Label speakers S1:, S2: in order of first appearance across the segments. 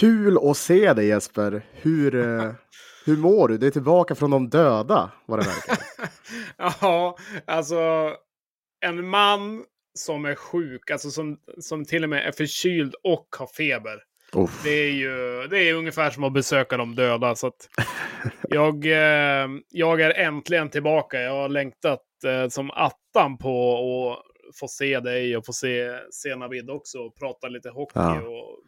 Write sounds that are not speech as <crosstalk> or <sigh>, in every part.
S1: Kul att se dig Jesper. Hur, eh, <laughs> hur mår du? Du är tillbaka från de döda, vad det verkar. <laughs>
S2: ja, alltså en man som är sjuk, alltså som, som till och med är förkyld och har feber. Det är ju det är ungefär som att besöka de döda. Så <laughs> jag, eh, jag är äntligen tillbaka. Jag har längtat eh, som attan på att få se dig och få se, se Navid också och prata lite hockey. Ja. Och,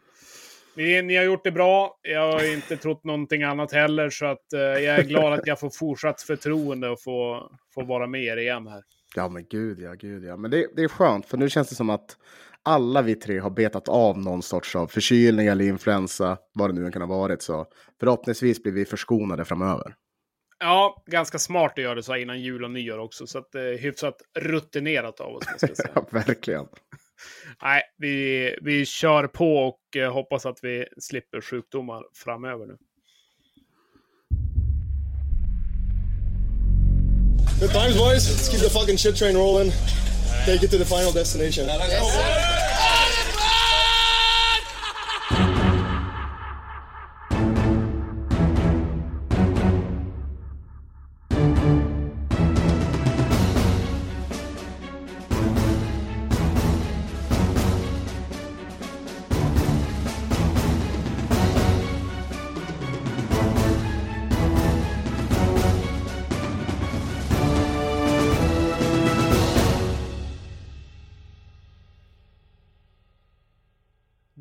S2: ni, ni, har gjort det bra. Jag har inte trott någonting annat heller. Så att, eh, jag är glad att jag får fortsatt förtroende och få, få vara med er igen här.
S1: Ja men gud ja, gud ja. Men det, det är skönt för nu känns det som att alla vi tre har betat av någon sorts av förkylning eller influensa, vad det nu än kan ha varit. Så förhoppningsvis blir vi förskonade framöver.
S2: Ja, ganska smart att göra det så innan jul och nyår också. Så att det är hyfsat rutinerat av oss. Jag säga. <laughs>
S1: ja, verkligen.
S2: Nej, vi, vi kör på och eh, hoppas att vi slipper sjukdomar framöver nu. Good times boys, let's keep the fucking shit train rolling. Take it to the final destination.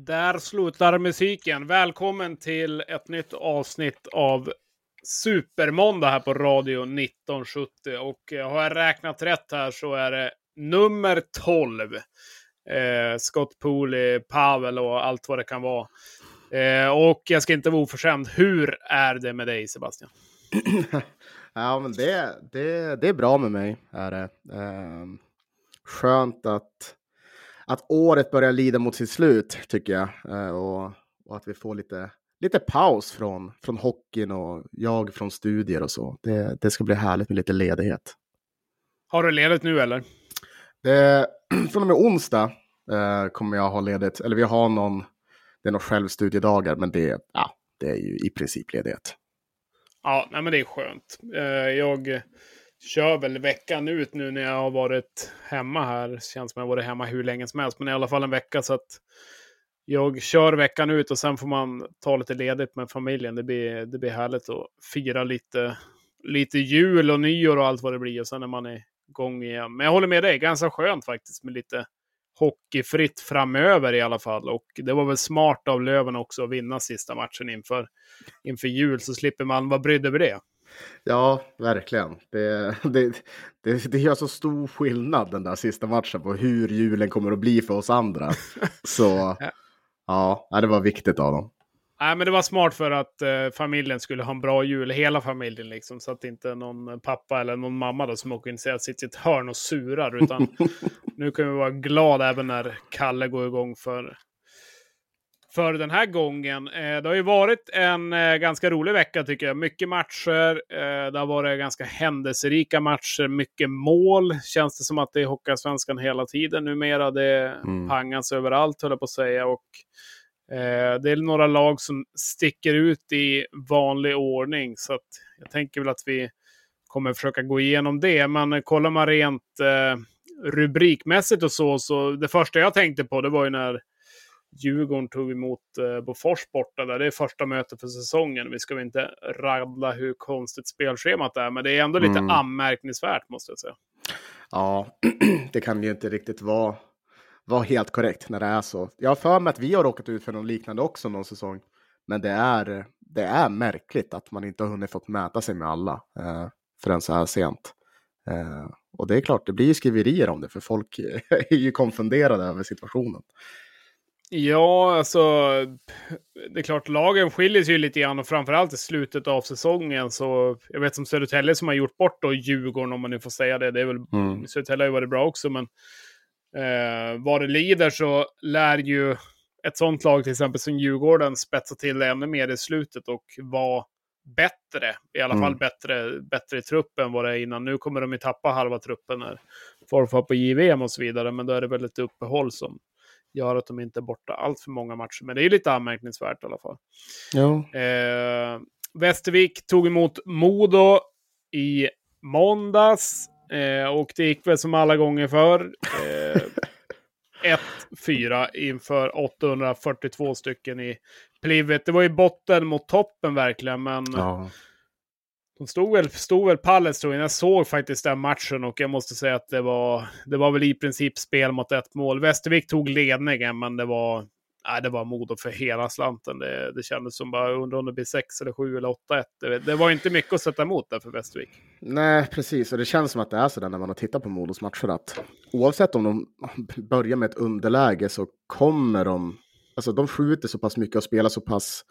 S2: Där slutar musiken. Välkommen till ett nytt avsnitt av Supermåndag här på Radio 1970. Och eh, har jag räknat rätt här så är det nummer 12. Eh, Scott Pooley, Pavel och allt vad det kan vara. Eh, och jag ska inte vara oförskämd. Hur är det med dig Sebastian? <clears throat>
S1: ja, men det, det, det är bra med mig. Är det. Eh, skönt att att året börjar lida mot sitt slut, tycker jag. Eh, och, och, att vi får lite, lite paus från, från hockeyn och jag från studier och så. Det, det ska bli härligt med lite ledighet.
S2: Har du ledigt nu eller?
S1: Det, <clears throat> från och med onsdag eh, kommer jag ha ledigt. Eller vi har någon, det är några självstudiedagar, men det, ja, det är ju i princip ledighet.
S2: Ja, nej, men det är skönt. Eh, jag kör väl veckan ut nu när jag har varit hemma här. Känns som jag har varit hemma hur länge som helst, men i alla fall en vecka. Så att jag kör veckan ut och sen får man ta lite ledigt med familjen. Det blir, det blir härligt att fira lite, lite jul och nyår och allt vad det blir. Och sen är man igång igen. Men jag håller med dig, ganska skönt faktiskt med lite hockeyfritt framöver i alla fall. Och det var väl smart av Löven också att vinna sista matchen inför, inför jul, så slipper man vara brydd över det.
S1: Ja, verkligen. Det, det, det, det gör så stor skillnad den där sista matchen på hur julen kommer att bli för oss andra. <laughs> Så ja, det var viktigt av dem.
S2: Nej, men det var smart för att eh, familjen skulle ha en bra jul, hela familjen liksom. Så att inte någon pappa eller någon mamma då som åker in och sitter i ett hörn och surar. Utan <laughs> nu kan vi vara glada även när Kalle går igång för för den här gången. Eh, det har ju varit en eh, ganska rolig vecka tycker jag. Mycket matcher. Eh, det har varit ganska händelserika matcher. Mycket mål. Känns det som att det är Hockeyallsvenskan hela tiden numera. Det mm. pangas överallt höll jag på att säga. Och, det är några lag som sticker ut i vanlig ordning. Så jag tänker väl att vi kommer försöka gå igenom det. Men kollar man rent rubrikmässigt och så, så det första jag tänkte på det var ju när Djurgården tog emot eh, Bofors borta där. Det är första mötet för säsongen. Vi ska väl inte rabbla hur konstigt spelschemat är, men det är ändå lite mm. anmärkningsvärt måste jag säga.
S1: Ja, <clears throat> det kan ju inte riktigt vara, vara helt korrekt när det är så. Jag har för mig att vi har råkat ut för något liknande också någon säsong. Men det är, det är märkligt att man inte har hunnit fått mäta sig med alla eh, förrän så här sent. Eh, och det är klart, det blir ju skriverier om det, för folk <laughs> är ju konfunderade över situationen.
S2: Ja, alltså det är klart lagen skiljer sig ju lite grann och framförallt i slutet av säsongen så jag vet som Södertälje som har gjort bort då Djurgården om man nu får säga det. Det är väl, mm. Södertälje har ju varit bra också men eh, vad det lider så lär ju ett sånt lag till exempel som Djurgården spetsa till det ännu mer i slutet och vara bättre. I alla mm. fall bättre, bättre i truppen vad det är innan. Nu kommer de ju tappa halva truppen när Forfar på JVM och så vidare, men då är det väl ett uppehåll som gör att de inte är borta allt för många matcher. Men det är lite anmärkningsvärt i alla fall.
S1: Ja.
S2: Eh, Västervik tog emot Modo i måndags. Eh, och det gick väl som alla gånger för. Eh, <laughs> 1-4 inför 842 stycken i plivet. Det var ju botten mot toppen verkligen, men
S1: ja
S2: de stod väl, stod väl pallet stod Jag såg faktiskt den matchen och jag måste säga att det var, det var väl i princip spel mot ett mål. Västervik tog ledningen, men det var Nej, det var Modo för hela slanten. Det, det kändes som bara undrar om det blir 6 eller 7 eller 8-1. Det, det, var inte mycket att sätta emot där för Västervik.
S1: Nej, precis. Och det känns som att det är så där när man har tittat på Modos matcher att oavsett om de börjar med ett underläge så kommer de... Alltså de skjuter så pass mycket och spelar så pass...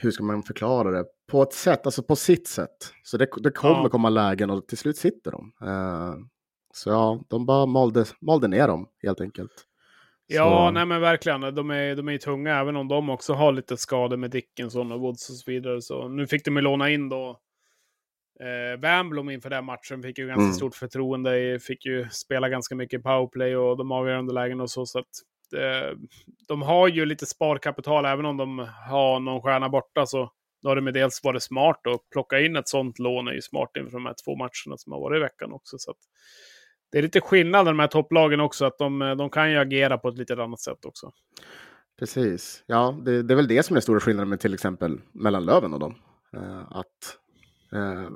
S1: Hur ska man förklara det? På ett sätt, alltså på sitt sätt. Så det, det kommer ja. komma lägen och till slut sitter de. Uh, så ja, de bara malde, malde ner dem helt enkelt.
S2: Ja, så... nej men verkligen. De är, de är tunga, även om de också har lite skador med Dickinson och Woods och så vidare. Så nu fick de ju låna in då eh, Wernbloom inför den matchen. Fick ju ganska mm. stort förtroende. Fick ju spela ganska mycket powerplay och de avgörande lägen och så. så att, eh, de har ju lite sparkapital, även om de har någon stjärna borta. Så då har det med dels varit smart att plocka in ett sånt lån. är ju smart inför de här två matcherna som har varit i veckan också. Så att, det är lite skillnad med de här topplagen också, att de, eh, de kan ju agera på ett lite annat sätt också.
S1: Precis. Ja, det, det är väl det som är stora skillnaden med till exempel mellan Löven och dem. Eh, att eh,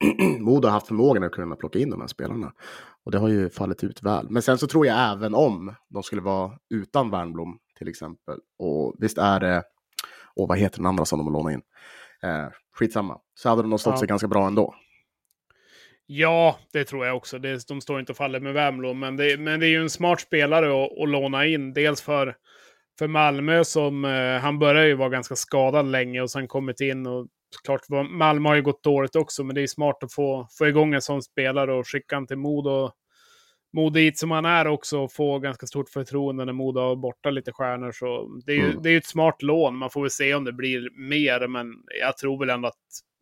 S1: <clears throat> Modo har haft förmågan att kunna plocka in de här spelarna. Och det har ju fallit ut väl. Men sen så tror jag även om de skulle vara utan Wernbloom till exempel. Och visst är det, och vad heter den andra som de har lånat in? Uh, skitsamma. Så hade de nog stått ja. sig ganska bra ändå.
S2: Ja, det tror jag också. Det, de står inte och faller med Värmlå, men det, men det är ju en smart spelare att, att låna in. Dels för, för Malmö som, eh, han började ju vara ganska skadad länge och sen kommit in och klart Malmö har ju gått dåligt också, men det är smart att få, få igång en sån spelare och skicka han till Modo. Modo hit som han är också och få ganska stort förtroende när Modo har borta lite stjärnor. Så det är ju mm. det är ett smart lån. Man får väl se om det blir mer, men jag tror väl ändå att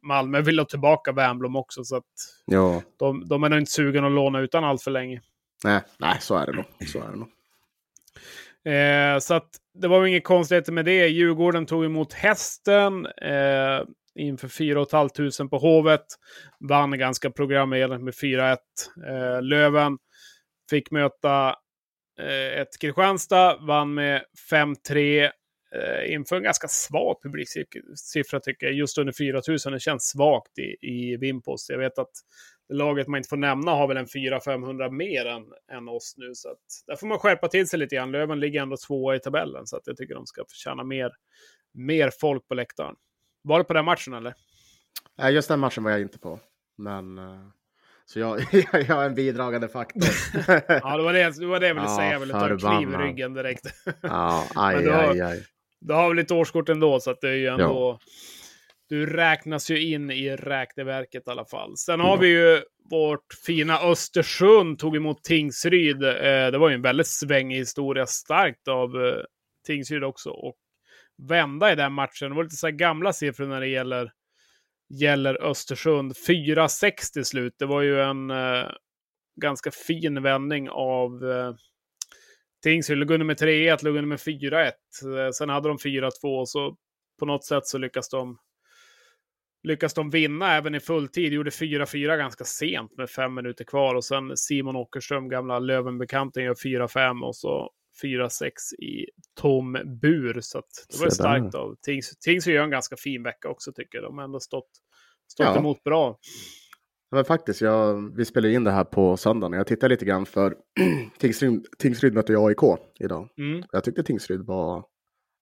S2: Malmö vill ha tillbaka Wernbloom också. Så att
S1: ja.
S2: de, de är nog inte sugen att låna utan allt för länge.
S1: Nej, nej, så är det nog. Så är det nog.
S2: Eh, så att det var inget konstigt med det. Djurgården tog emot hästen eh, inför 4 500 på Hovet. Vann ganska programmerat med 4-1. Eh, Löven fick möta eh, ett Kristianstad, vann med 5-3 eh, inför en ganska svag publiksiffra tycker jag. Just under 4 000. Det känns svagt i, i Vimpos. Jag vet att laget man inte får nämna har väl en 400-500 mer än, än oss nu. Så att, där får man skärpa till sig lite grann. Löven ligger ändå tvåa i tabellen. Så att jag tycker de ska förtjäna mer, mer folk på läktaren. Var du på den matchen eller?
S1: Nej, just den matchen var jag inte på. Men... Uh... Så jag, <laughs> jag är en bidragande faktor. <laughs>
S2: ja, det var det, det, var det jag ville ja, säga. Jag ville ta en kniv i ryggen direkt.
S1: ja, <laughs> aj, du har, aj, aj.
S2: Du har väl ett årskort ändå, så att det är ju ändå... Ja. Du räknas ju in i räkneverket i alla fall. Sen har mm. vi ju vårt fina Östersund tog emot Tingsryd. Eh, det var ju en väldigt svängig historia, starkt av eh, Tingsryd också. Och vända i den matchen. Det var lite så här gamla siffror när det gäller, gäller Östersund. 4-6 till slut. Det var ju en eh, ganska fin vändning av eh, Tingsryd. Låg under med 3-1, låg under med 4-1. Eh, sen hade de 4-2 så på något sätt så lyckas de lyckas de vinna även i fulltid. Gjorde 4-4 ganska sent med fem minuter kvar och sen Simon Åkerström, gamla Lövenbekanten, gör 4-5 och så 4-6 i tom bur. Så det var starkt av Tings. Tings gör en ganska fin vecka också tycker jag. De har ändå stått, stått ja. emot bra.
S1: Ja, men faktiskt, jag, vi spelar in det här på söndagen. Jag tittar lite grann för <clears throat> Tingsryd, Tingsryd möter AIK idag. Mm. Jag tyckte Tingsryd var...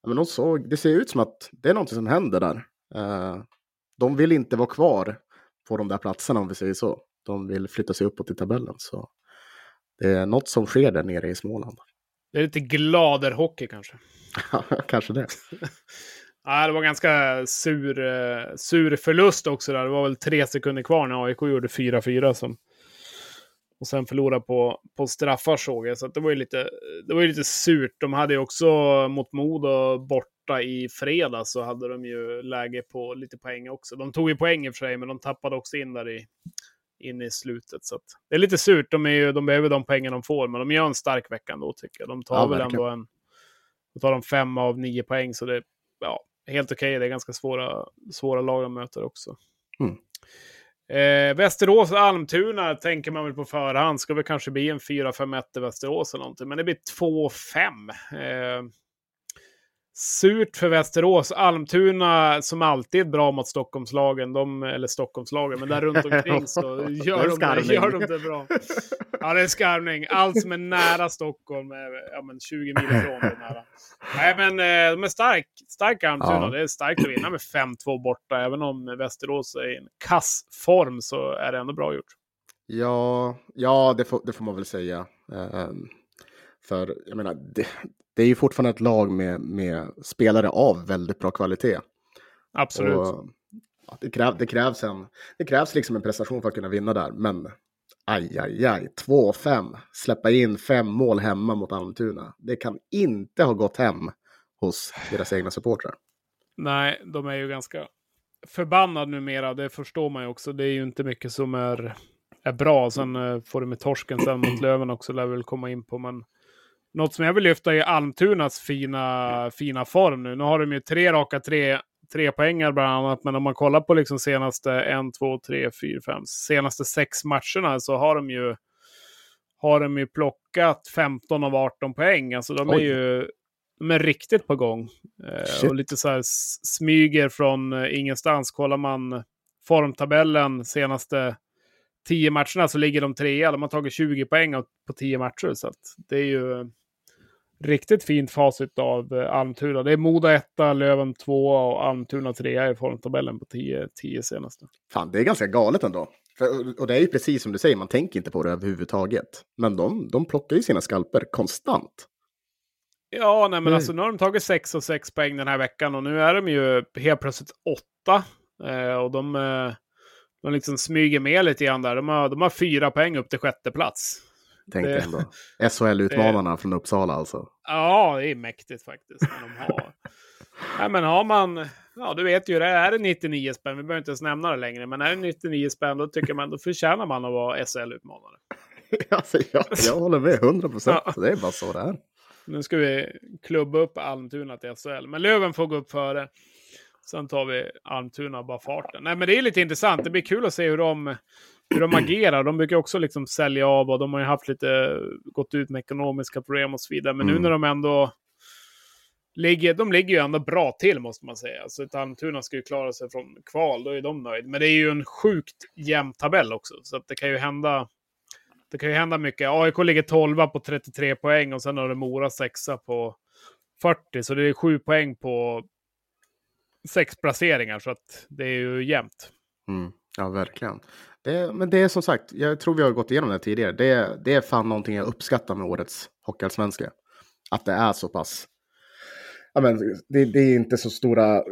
S1: men de såg, det ser ut som att det är något som händer där. Uh, de vill inte vara kvar på de där platserna om vi säger så. De vill flytta sig uppåt i tabellen. Så det är något som sker där nere i Småland.
S2: Det är lite gladerhockey kanske.
S1: Kanske det. <laughs>
S2: ja, det var ganska sur, uh, sur förlust också där. Det var väl tre sekunder kvar när AIK gjorde 4-4 som och sen förlora på, på straffar såg jag. Så det var ju lite, det var ju lite surt. De hade ju också mot Modo borta i fredags så hade de ju läge på lite poäng också. De tog ju poäng i och för sig, men de tappade också in där i, in i slutet. Så det är lite surt. De, är ju, de behöver de pengar de får, men de gör en stark vecka ändå tycker jag. De tar ja, väl verkligen. ändå en... De tar de fem av nio poäng, så det är ja, helt okej. Okay. Det är ganska svåra, svåra lag de möter också. Mm. Eh, Västerås och Almtuna tänker man väl på förhand. Ska väl kanske bli en 4-5-1 i Västerås eller någonting. Men det blir 2-5. Eh, Surt för Västerås. Almtuna som alltid är bra mot Stockholmslagen, de, eller Stockholmslagen, men där runt omkring så <laughs> gör, de, det, gör de det bra. Ja, det är skarvning. Allt som är nära Stockholm är ja, men 20 mil ifrån. Det nära. Nej, men eh, de är stark, stark Almtuna. Ja. Det är starkt att vinna med 5-2 borta. Även om Västerås är i en kass form så är det ändå bra gjort.
S1: Ja, ja det, får, det får man väl säga. Um, för jag menar, det, det är ju fortfarande ett lag med, med spelare av väldigt bra kvalitet.
S2: Absolut. Och,
S1: ja, det, kräv, det, krävs en, det krävs liksom en prestation för att kunna vinna där, men aj, aj, aj, 2-5, släppa in fem mål hemma mot Almtuna. Det kan inte ha gått hem hos deras egna supportrar.
S2: Nej, de är ju ganska förbannade numera, det förstår man ju också. Det är ju inte mycket som är, är bra. Sen eh, får du med torsken sen mot Löven också, lär väl komma in på. Men något som jag vill lyfta är Almtunas fina, fina form nu. Nu har de ju tre raka tre, tre poängar bland annat. Men om man kollar på liksom senaste en, två, tre, fyra, fem, senaste sex matcherna så har de ju har de ju plockat 15 av 18 poäng. Alltså de är ju de är riktigt på gång. Eh, och lite så här smyger från eh, ingenstans. Kollar man formtabellen senaste 10 matcherna så ligger de trea. De har tagit 20 poäng på 10 matcher. Så det är ju riktigt fint facit av eh, Almtuna. Det är Moda 1, Löven 2 och Almtuna 3 i formtabellen på 10, 10 senaste.
S1: Fan, det är ganska galet ändå. För, och det är ju precis som du säger, man tänker inte på det överhuvudtaget. Men de, de plockar ju sina skalper konstant.
S2: Ja, nej men mm. alltså nu har de tagit 6 och 6 poäng den här veckan och nu är de ju helt plötsligt 8. Eh, och de, eh, de liksom smyger med lite grann där. De har, de har fyra poäng upp till sjätte plats.
S1: Tänk det, ändå. SHL-utmanarna från Uppsala alltså.
S2: Ja, det är mäktigt faktiskt. De har. <laughs> Nej, men har man, ja du vet ju det, är det 99 spänn, vi behöver inte ens nämna det längre, men är det 99 spänn då tycker man, då förtjänar man att vara SHL-utmanare. <laughs>
S1: alltså, jag, jag håller med 100 procent, ja. det är bara så det är.
S2: Nu ska vi klubba upp Almtuna till SHL, men Löven får gå upp före. Sen tar vi Almtuna bara farten. Nej, men det är lite intressant. Det blir kul att se hur de, hur de agerar. De brukar också liksom sälja av och de har ju haft lite, gått ut med ekonomiska problem och så vidare. Men mm. nu när de ändå ligger, de ligger ju ändå bra till måste man säga. Så Almtuna ska ju klara sig från kval, då är de nöjda. Men det är ju en sjukt jämn tabell också. Så att det kan ju hända, det kan ju hända mycket. AIK ligger 12 på 33 poäng och sen har det Mora 6 på 40. Så det är 7 poäng på sex placeringar. Så att det är ju jämnt.
S1: Mm. Ja, verkligen. Det, men det är som sagt, jag tror vi har gått igenom det tidigare. Det, det är fan någonting jag uppskattar med årets Hockeyallsvenska. Att det är så pass... Ja, men det, det är inte så stora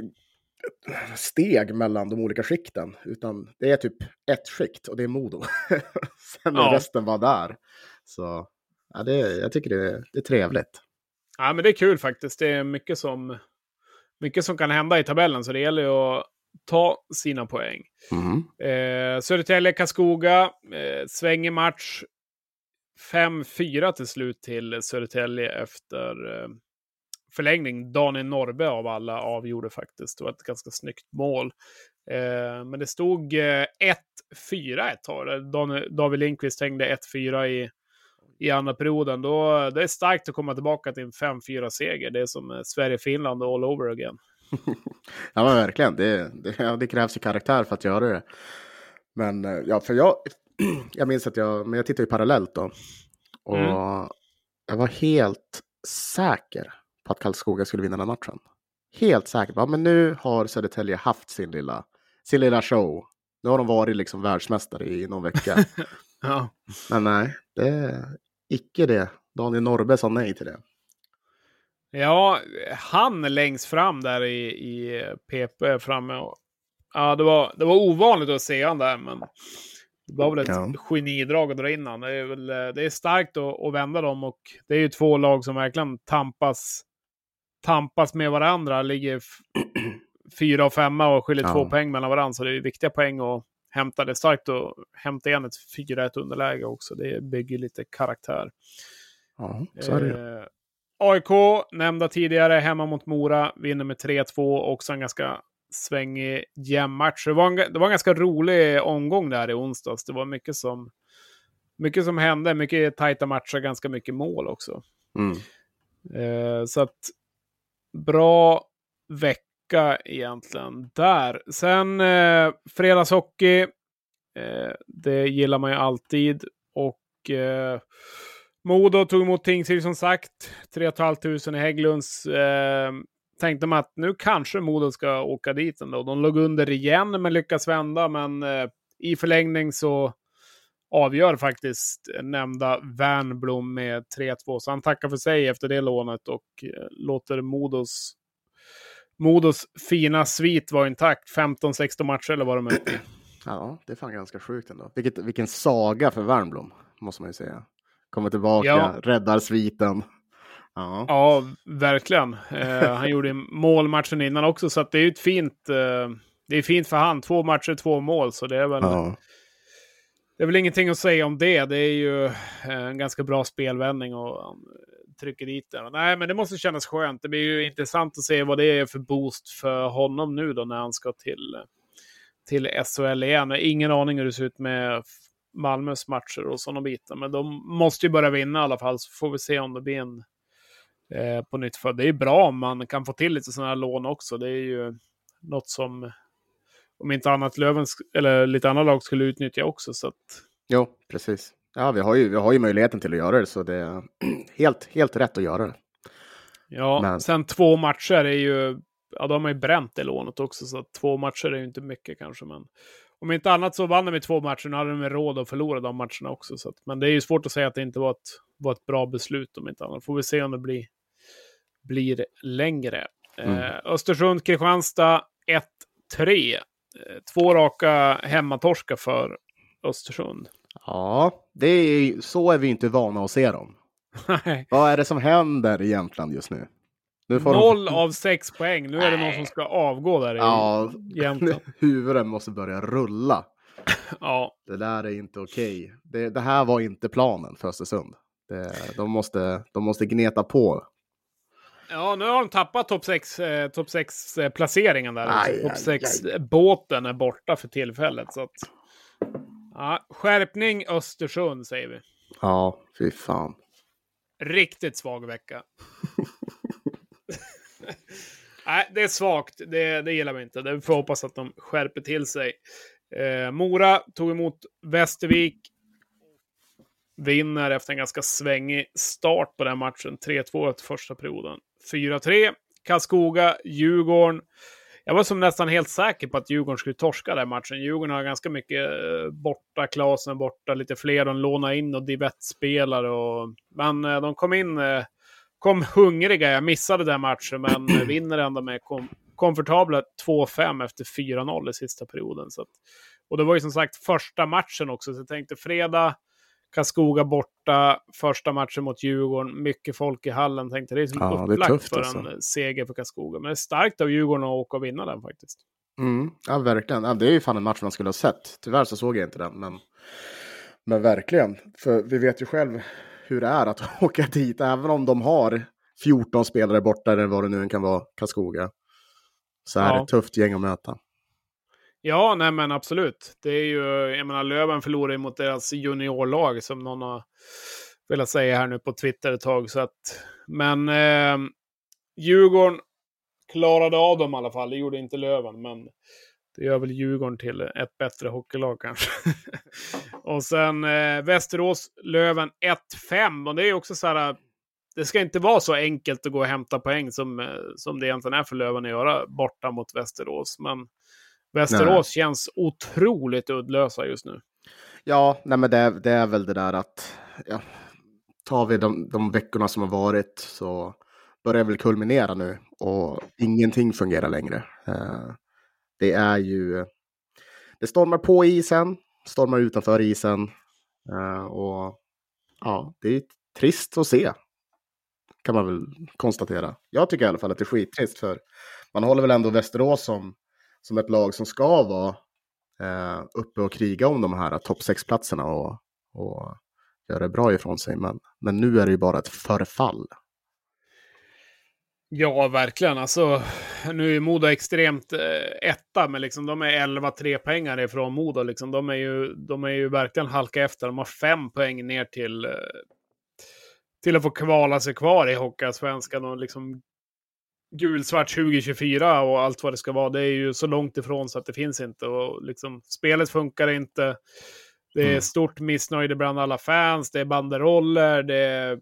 S1: steg mellan de olika skikten. Utan det är typ ett skikt och det är Modo. <laughs> Sen ja. resten bara där. Så ja, det, jag tycker det, det är trevligt.
S2: Ja, men det är kul faktiskt. Det är mycket som, mycket som kan hända i tabellen. Så det gäller ju att ta sina poäng. Mm. Eh, Södertälje-Karlskoga, eh, svänger match. 5-4 till slut till Södertälje efter eh, förlängning. Daniel Norbe av alla avgjorde faktiskt. Det var ett ganska snyggt mål. Eh, men det stod eh, 1-4 ett tag. David Lindqvist hängde 1-4 i, i andra perioden. Då, det är starkt att komma tillbaka till en 5-4-seger. Det är som eh, Sverige-Finland all over again.
S1: Ja, men verkligen. Det, det, det, krävs ju karaktär för att göra det. Men eh, ja, för jag, <clears throat> jag minns att jag, men jag tittade ju parallellt då. Och mm. jag var helt säker på att Karlskoga skulle vinna den matchen. Helt säker ja, men nu har Södertälje haft sin lilla, sin lilla show. Nu har de varit liksom världsmästare i någon vecka. <laughs> ja. Men nej, det är icke det. Daniel Norbe sa nej till det.
S2: Ja, han längst fram där i, i PP framme. Och, ja, det var, det var ovanligt att se han där, men det var väl ett ja. genidrag att dra in han. Det är, väl, det är starkt att, att vända dem och det är ju två lag som verkligen tampas, tampas med varandra. Ligger <clears throat> fyra och femma och skiljer ja. två poäng mellan varandra, så det är viktiga poäng att hämta det. Starkt att hämta igen ett 4-1 underläge också. Det bygger lite karaktär.
S1: Ja, så är det
S2: eh, AIK, nämnda tidigare, hemma mot Mora, vinner med 3-2. Också en ganska svängig jämn match. Det var, en, det var en ganska rolig omgång där i onsdags. Det var mycket som, mycket som hände, mycket tajta matcher, ganska mycket mål också.
S1: Mm.
S2: Eh, så att bra vecka egentligen där. Sen eh, fredagshockey. Eh, det gillar man ju alltid. Och eh, Modo tog emot Tingsryd som sagt. 3 500 i Hägglunds. Eh, tänkte man att nu kanske Modo ska åka dit ändå. De låg under igen men lyckas vända. Men eh, i förlängning så avgör faktiskt nämnda Wernbloom med 3-2. Så han tackar för sig efter det lånet och eh, låter Modos, Modos fina svit vara intakt. 15-16 matcher eller vad de är <clears throat>
S1: Ja, det är fan ganska sjukt ändå. Vilket, vilken saga för Wernblom, måste man ju säga. Kommer tillbaka, ja. räddar sviten.
S2: Ja, ja verkligen. Eh, han gjorde målmatchen innan också, så det är ju ett fint... Eh, det är fint för han. Två matcher, två mål, så det är väl... Ja. Det är väl ingenting att säga om det. Det är ju en ganska bra spelvändning och trycker dit den. Nej, men det måste kännas skönt. Det blir ju intressant att se vad det är för boost för honom nu då när han ska till, till SHL igen. Ingen aning hur det ser ut med Malmös matcher och sådana bitar. Men de måste ju börja vinna i alla fall, så får vi se om det blir en eh, på nytt. För det är bra om man kan få till lite sådana här lån också. Det är ju något som om inte annat Löven eller lite andra lag skulle utnyttja också. Så att...
S1: Jo, precis. Ja, vi har, ju, vi har ju möjligheten till att göra det, så det är <clears throat> helt, helt rätt att göra det.
S2: Ja, Men... sen två matcher är ju, ja, de har man ju bränt det lånet också, så två matcher är ju inte mycket kanske. Men om inte annat så vann de med två matcher, nu hade de råd att förlora de matcherna också. Så att, men det är ju svårt att säga att det inte var ett, var ett bra beslut om inte annat. Får vi se om det blir, blir längre. Mm. Eh, Östersund-Kristianstad 1-3. Eh, två raka hemmatorskar för Östersund.
S1: Ja, det är, så är vi inte vana att se dem. <laughs> Vad är det som händer i Jämtland just nu?
S2: Noll de... av sex poäng. Nu är det någon som ska avgå där
S1: ja, i Jämtland. <laughs> Huvuden måste börja rulla. <laughs>
S2: ja.
S1: Det där är inte okej. Det, det, här var inte planen för Östersund. Det, de, måste, de måste gneta på
S2: Ja, nu har de tappat topp 6, eh, top 6 eh, placeringen där. Topp 6 båten är borta för tillfället. Så att, ja, skärpning Östersund säger vi.
S1: Ja, fy fan.
S2: Riktigt svag vecka. <laughs> Nej, det är svagt. Det, det gillar vi inte. Vi får hoppas att de skärper till sig. Eh, Mora tog emot Västervik vinner efter en ganska svängig start på den matchen. 3-2 efter första perioden. 4-3. Karlskoga, Djurgården. Jag var som nästan helt säker på att Djurgården skulle torska den matchen. Djurgården har ganska mycket eh, borta, Klasen borta, lite fler. De lånade in och Divett-spelare. Och... Men eh, de kom in, eh, kom hungriga. Jag missade den matchen, men <clears throat> vinner ändå med kom komfortabla 2-5 efter 4-0 i sista perioden. Så att... Och det var ju som sagt första matchen också, så jag tänkte fredag Karlskoga borta, första matchen mot Djurgården, mycket folk i hallen. Tänkte det är som ja, upplagt är tufft, för alltså. en seger för Karlskoga. Men det är starkt av Djurgården att åka och vinna den faktiskt.
S1: Mm, ja, verkligen. Ja, det är ju fan en match man skulle ha sett. Tyvärr så såg jag inte den, men, men verkligen. För vi vet ju själv hur det är att <laughs> åka dit, även om de har 14 spelare borta eller vad det nu kan vara, Karlskoga. Så är ja. det ett tufft gäng att möta.
S2: Ja, nej men absolut. Det är ju, jag menar Löven förlorar ju mot deras juniorlag som någon har velat säga här nu på Twitter ett tag. Så att, men eh, Djurgården klarade av dem i alla fall. Det gjorde inte Löven, men det gör väl Djurgården till ett bättre hockeylag kanske. <laughs> och sen eh, Västerås, Löven 1-5. Och det är också så här, det ska inte vara så enkelt att gå och hämta poäng som, eh, som det egentligen är för Löven att göra borta mot Västerås. Men Västerås nej. känns otroligt uddlösa just nu.
S1: Ja, nej men det, det är väl det där att ja, tar vi de, de veckorna som har varit så börjar väl kulminera nu och ingenting fungerar längre. Uh, det är ju, det stormar på isen, stormar utanför isen eh, och ja, det är trist att se. Kan man väl konstatera. Jag tycker i alla fall att det är skittrist för man håller väl ändå Västerås som som ett lag som ska vara eh, uppe och kriga om de här topp 6-platserna och, och göra det bra ifrån sig. Men, men nu är det ju bara ett förfall.
S2: Ja, verkligen. Alltså, nu är Modo extremt eh, etta, men liksom, de är 11 tre pengar ifrån Modo. Liksom. De, är ju, de är ju verkligen halka efter. De har fem poäng ner till, eh, till att få kvala sig kvar i Hockeyallsvenskan och liksom gulsvart 2024 och allt vad det ska vara. Det är ju så långt ifrån så att det finns inte. Och liksom, spelet funkar inte. Det är mm. stort missnöje bland alla fans. Det är banderoller. Det är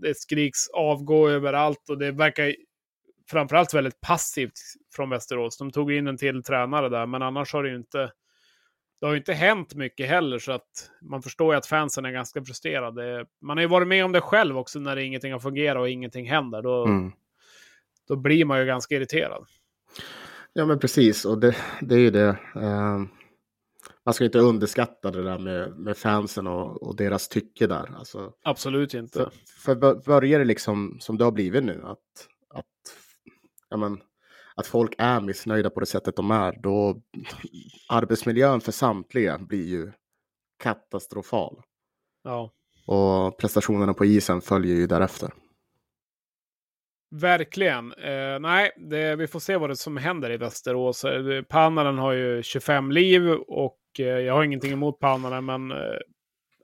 S2: det skriks avgå överallt och det verkar framförallt väldigt passivt från Västerås. De tog in en till tränare där, men annars har det ju inte det har ju inte hänt mycket heller, så att man förstår ju att fansen är ganska frustrerade. Man har ju varit med om det själv också när ingenting har fungerat och ingenting händer. Då, mm. då blir man ju ganska irriterad.
S1: Ja, men precis. Och det, det är ju det. Uh, man ska inte underskatta det där med, med fansen och, och deras tycke där. Alltså,
S2: Absolut inte.
S1: För, för börjar det liksom som det har blivit nu, att, att, ja, men, att folk är missnöjda på det sättet de är, då <laughs> arbetsmiljön för samtliga blir ju katastrofal.
S2: Ja.
S1: Och prestationerna på isen följer ju därefter.
S2: Verkligen. Eh, nej, det, vi får se vad det som händer i Västerås. Eh, Pannanen har ju 25 liv och eh, jag har ingenting emot Pannanen, men eh,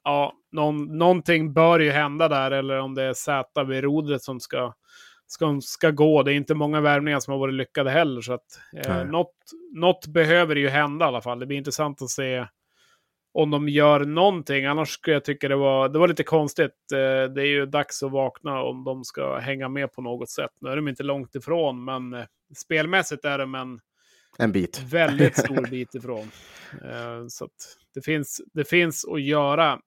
S2: ja, någon, någonting bör ju hända där, eller om det är Z vid rodret som ska, ska, ska gå. Det är inte många värvningar som har varit lyckade heller, så att eh, något, något behöver ju hända i alla fall. Det blir intressant att se om de gör någonting. Annars skulle jag tycka det var, det var lite konstigt. Eh, det är ju dags att vakna om de ska hänga med på något sätt. Nu är de inte långt ifrån, men spelmässigt är de en,
S1: en bit.
S2: väldigt stor <laughs> bit ifrån. Eh, så det, finns, det finns att göra.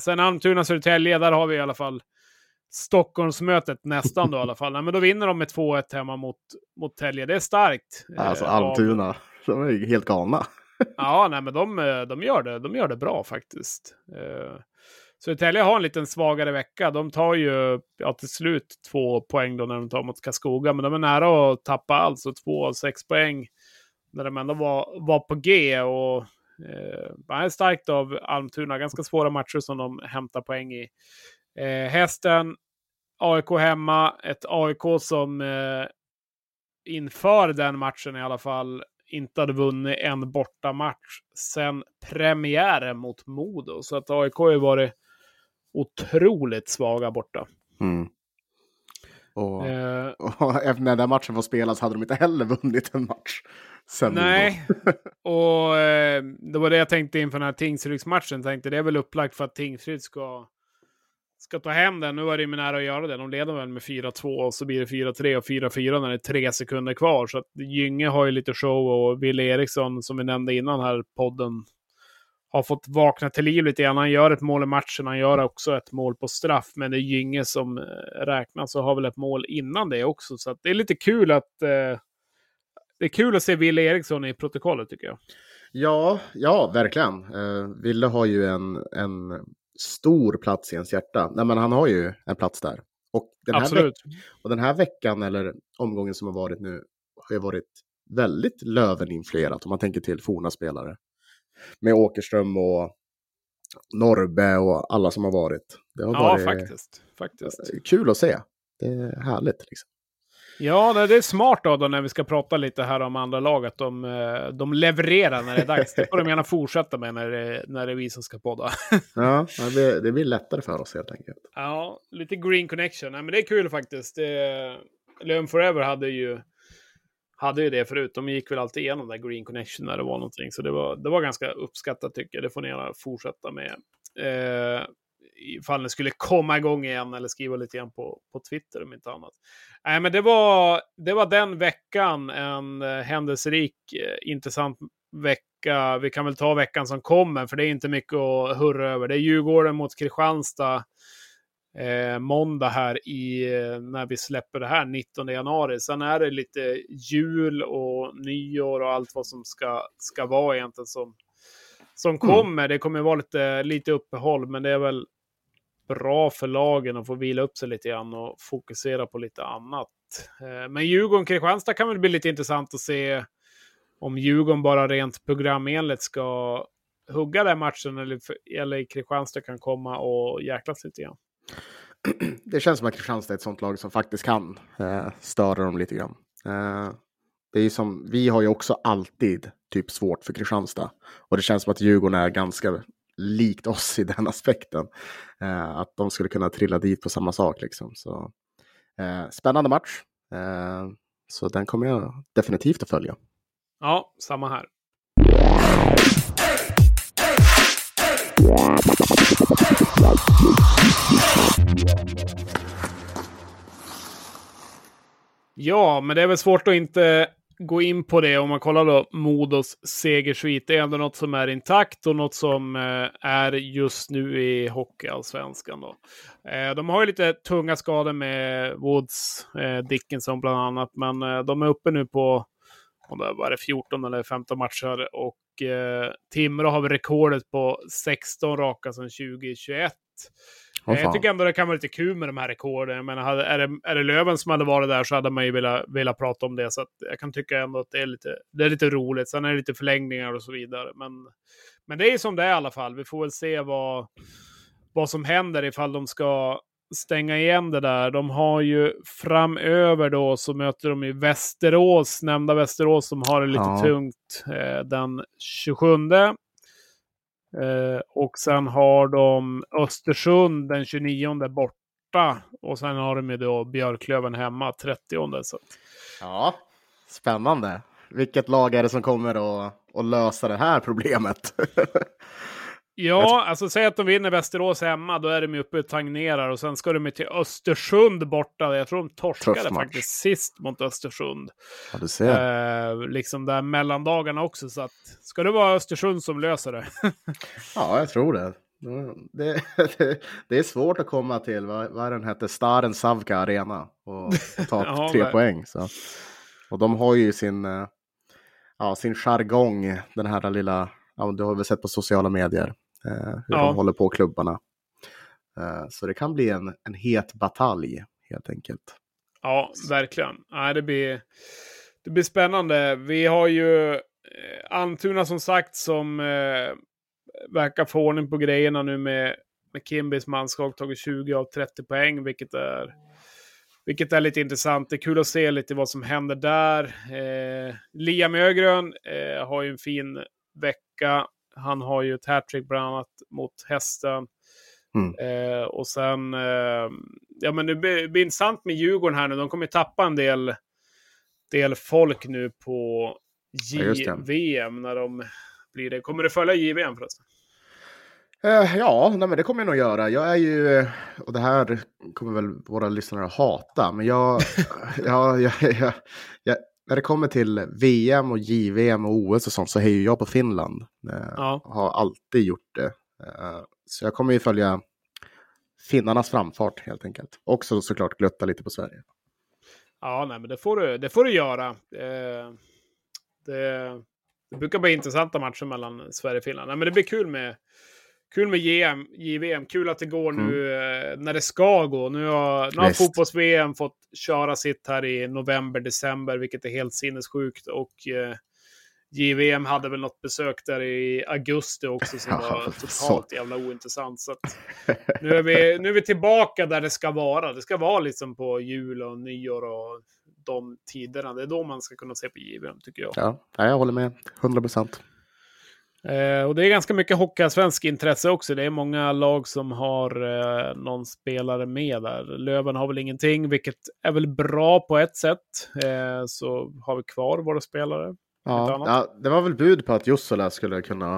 S2: Sen Almtuna-Södertälje, där har vi i alla fall Stockholmsmötet nästan då i alla fall. Nej, men då vinner de med 2-1 hemma mot, mot Tälje. Det är starkt.
S1: Alltså Almtuna, de är helt galna <laughs>
S2: ja, nej, men de, eh, de, gör det, de gör det bra faktiskt. Uh, Södertälje har en liten svagare vecka. De tar ju ja, till slut två poäng då när de tar mot Kaskoga, men de är nära att tappa allt, så två av sex poäng när de ändå var, var på G. Och eh, är starkt av Almtuna. Ganska svåra matcher som de hämtar poäng i. Eh, hästen, AIK hemma. Ett AIK som eh, inför den matchen i alla fall inte hade vunnit en bortamatch sedan premiären mot Modo. Så att AIK har ju varit otroligt svaga borta.
S1: Mm. Och, eh, och <laughs> när den matchen får spelas hade de inte heller vunnit en match.
S2: Sen nej, <laughs> och eh, det var det jag tänkte inför den här Tingsrydsmatchen. Tänkte det är väl upplagt för att Tingsryd ska ska ta hem den. Nu var det ju nära att göra det. De leder väl med 4-2 och så blir det 4-3 och 4-4 när det är tre sekunder kvar. Så att Gynge har ju lite show och Wille Eriksson, som vi nämnde innan här podden, har fått vakna till liv lite grann. Han gör ett mål i matchen, han gör också ett mål på straff, men det är Gynge som eh, räknas och har väl ett mål innan det också. Så det är lite kul att eh, det är kul att se Wille Eriksson i protokollet tycker jag.
S1: Ja, ja, verkligen. Uh, Ville har ju en, en stor plats i ens hjärta. Nej, men han har ju en plats där. Och den, här Absolut. och den här veckan, eller omgången som har varit nu, har ju varit väldigt Löven-influerat om man tänker till forna spelare. Med Åkerström och Norbe och alla som har varit. Det har
S2: ja,
S1: varit
S2: faktiskt. faktiskt.
S1: Kul att se. Det är härligt. Liksom.
S2: Ja, det är smart då, då när vi ska prata lite här om andra lag, att de, eh, de levererar när det är dags. Det får de gärna fortsätta med när det, när det är vi som ska podda.
S1: ja, det, det blir lättare för oss helt enkelt.
S2: Ja, lite green connection. Nej, men det är kul faktiskt. Löven Forever hade ju, hade ju det förut. De gick väl alltid igenom där green connection när det var någonting. Så det var, det var ganska uppskattat tycker jag. Det får ni gärna fortsätta med. Eh, ifall ni skulle komma igång igen eller skriva lite grann på, på Twitter om inte annat. Nej, men det var, det var den veckan, en eh, händelserik, eh, intressant vecka. Vi kan väl ta veckan som kommer, för det är inte mycket att hurra över. Det är Djurgården mot Kristianstad eh, måndag här i, eh, när vi släpper det här, 19 januari. Sen är det lite jul och nyår och allt vad som ska, ska vara egentligen som, som mm. kommer. Mm. Det kommer vara lite, lite uppehåll, men det är väl bra för lagen att få vila upp sig lite grann och fokusera på lite annat. Eh, men Djurgården-Kristianstad kan väl bli lite intressant att se om Djurgården bara rent programenligt ska hugga den matchen eller, eller Kristianstad kan komma och jäklas lite grann.
S1: Det känns som att Kristianstad är ett sånt lag som faktiskt kan eh, störa dem lite grann. Eh, det är som, vi har ju också alltid typ svårt för Kristianstad. Och det känns som att Djurgården är ganska likt oss i den <laughs> aspekten. Eh, att de skulle kunna trilla dit på samma sak. Liksom. Så, eh, spännande match. Eh, så den kommer jag definitivt att följa.
S2: Ja, samma här. Ja, men det är väl svårt att inte gå in på det om man kollar då Modos segersvit. Det är ändå något som är intakt och något som eh, är just nu i Hockeyallsvenskan. Då. Eh, de har ju lite tunga skador med Woods, eh, Dickinson bland annat, men de är uppe nu på om det var 14 eller 15 matcher och eh, Timrå har rekordet på 16 raka sedan 2021. Oh, jag tycker ändå det kan vara lite kul med de här rekorden. Hade, är, det, är det Löven som hade varit där så hade man ju velat, velat prata om det. Så jag kan tycka ändå att det är, lite, det är lite roligt. Sen är det lite förlängningar och så vidare. Men, men det är som det är i alla fall. Vi får väl se vad, vad som händer ifall de ska stänga igen det där. De har ju framöver då så möter de i Västerås, nämnda Västerås som har det lite ja. tungt eh, den 27. Eh, och sen har de Östersund den 29 borta. Och sen har de ju då Björklöven hemma 30. Så.
S1: Ja, spännande. Vilket lag är det som kommer att, att lösa det här problemet? <laughs>
S2: Ja, alltså säg att de vinner Västerås hemma, då är de uppe och tangerar och sen ska de till Östersund borta. Jag tror de torskade faktiskt sist mot Östersund.
S1: Ja, du ser.
S2: Eh, liksom där mellandagarna också, så att ska det vara Östersund som löser det? <laughs>
S1: ja, jag tror det. Det, <laughs> det, det, är svårt att komma till, vad, vad den hette, Staren Savka Arena och, och ta <laughs> ja, tre men... poäng. Så. Och de har ju sin, eh, ja, sin jargong, den här lilla, ja, du har väl sett på sociala medier, hur ja. de håller på klubbarna. Eh, så det kan bli en, en het batalj helt enkelt.
S2: Ja, verkligen. Nej, det, blir, det blir spännande. Vi har ju eh, Antuna som sagt som eh, verkar få ordning på grejerna nu med, med Kimbys manskap. Tagit 20 av 30 poäng, vilket är, vilket är lite intressant. Det är kul att se lite vad som händer där. Eh, Liam Ögrön eh, har ju en fin vecka. Han har ju ett hattrick bland annat mot hästen. Mm. Eh, och sen, eh, ja men det blir, blir intressant med Djurgården här nu. De kommer tappa en del, del folk nu på JVM när de blir det. Kommer du följa JVM förresten?
S1: Uh, ja, nej, men det kommer jag nog göra. Jag är ju, och det här kommer väl våra lyssnare att hata, men jag, <laughs> ja, jag, jag, jag, när det kommer till VM och JVM och OS och sånt så hejar jag på Finland. Eh, ja. Har alltid gjort det. Eh, så jag kommer ju följa finnarnas framfart helt enkelt. Också såklart glutta lite på Sverige.
S2: Ja, nej, men det får du, det får du göra. Eh, det, det brukar bli intressanta matcher mellan Sverige och Finland. Nej, men det blir kul med kul med JM, JVM. Kul att det går nu mm. eh, när det ska gå. Nu har, nu har fotbolls-VM fått köra sitt här i november, december, vilket är helt sinnessjukt. Och eh, JVM hade väl något besök där i augusti också som <laughs> var totalt jävla ointressant. Så <laughs> nu, är vi, nu är vi tillbaka där det ska vara. Det ska vara liksom på jul och nyår och de tiderna. Det är då man ska kunna se på JVM tycker jag.
S1: Ja, jag håller med. 100 procent.
S2: Eh, och det är ganska mycket hockeyallsvensk intresse också. Det är många lag som har eh, någon spelare med där. Löven har väl ingenting, vilket är väl bra på ett sätt. Eh, så har vi kvar våra spelare.
S1: Ja, ja, det var väl bud på att Jussila skulle kunna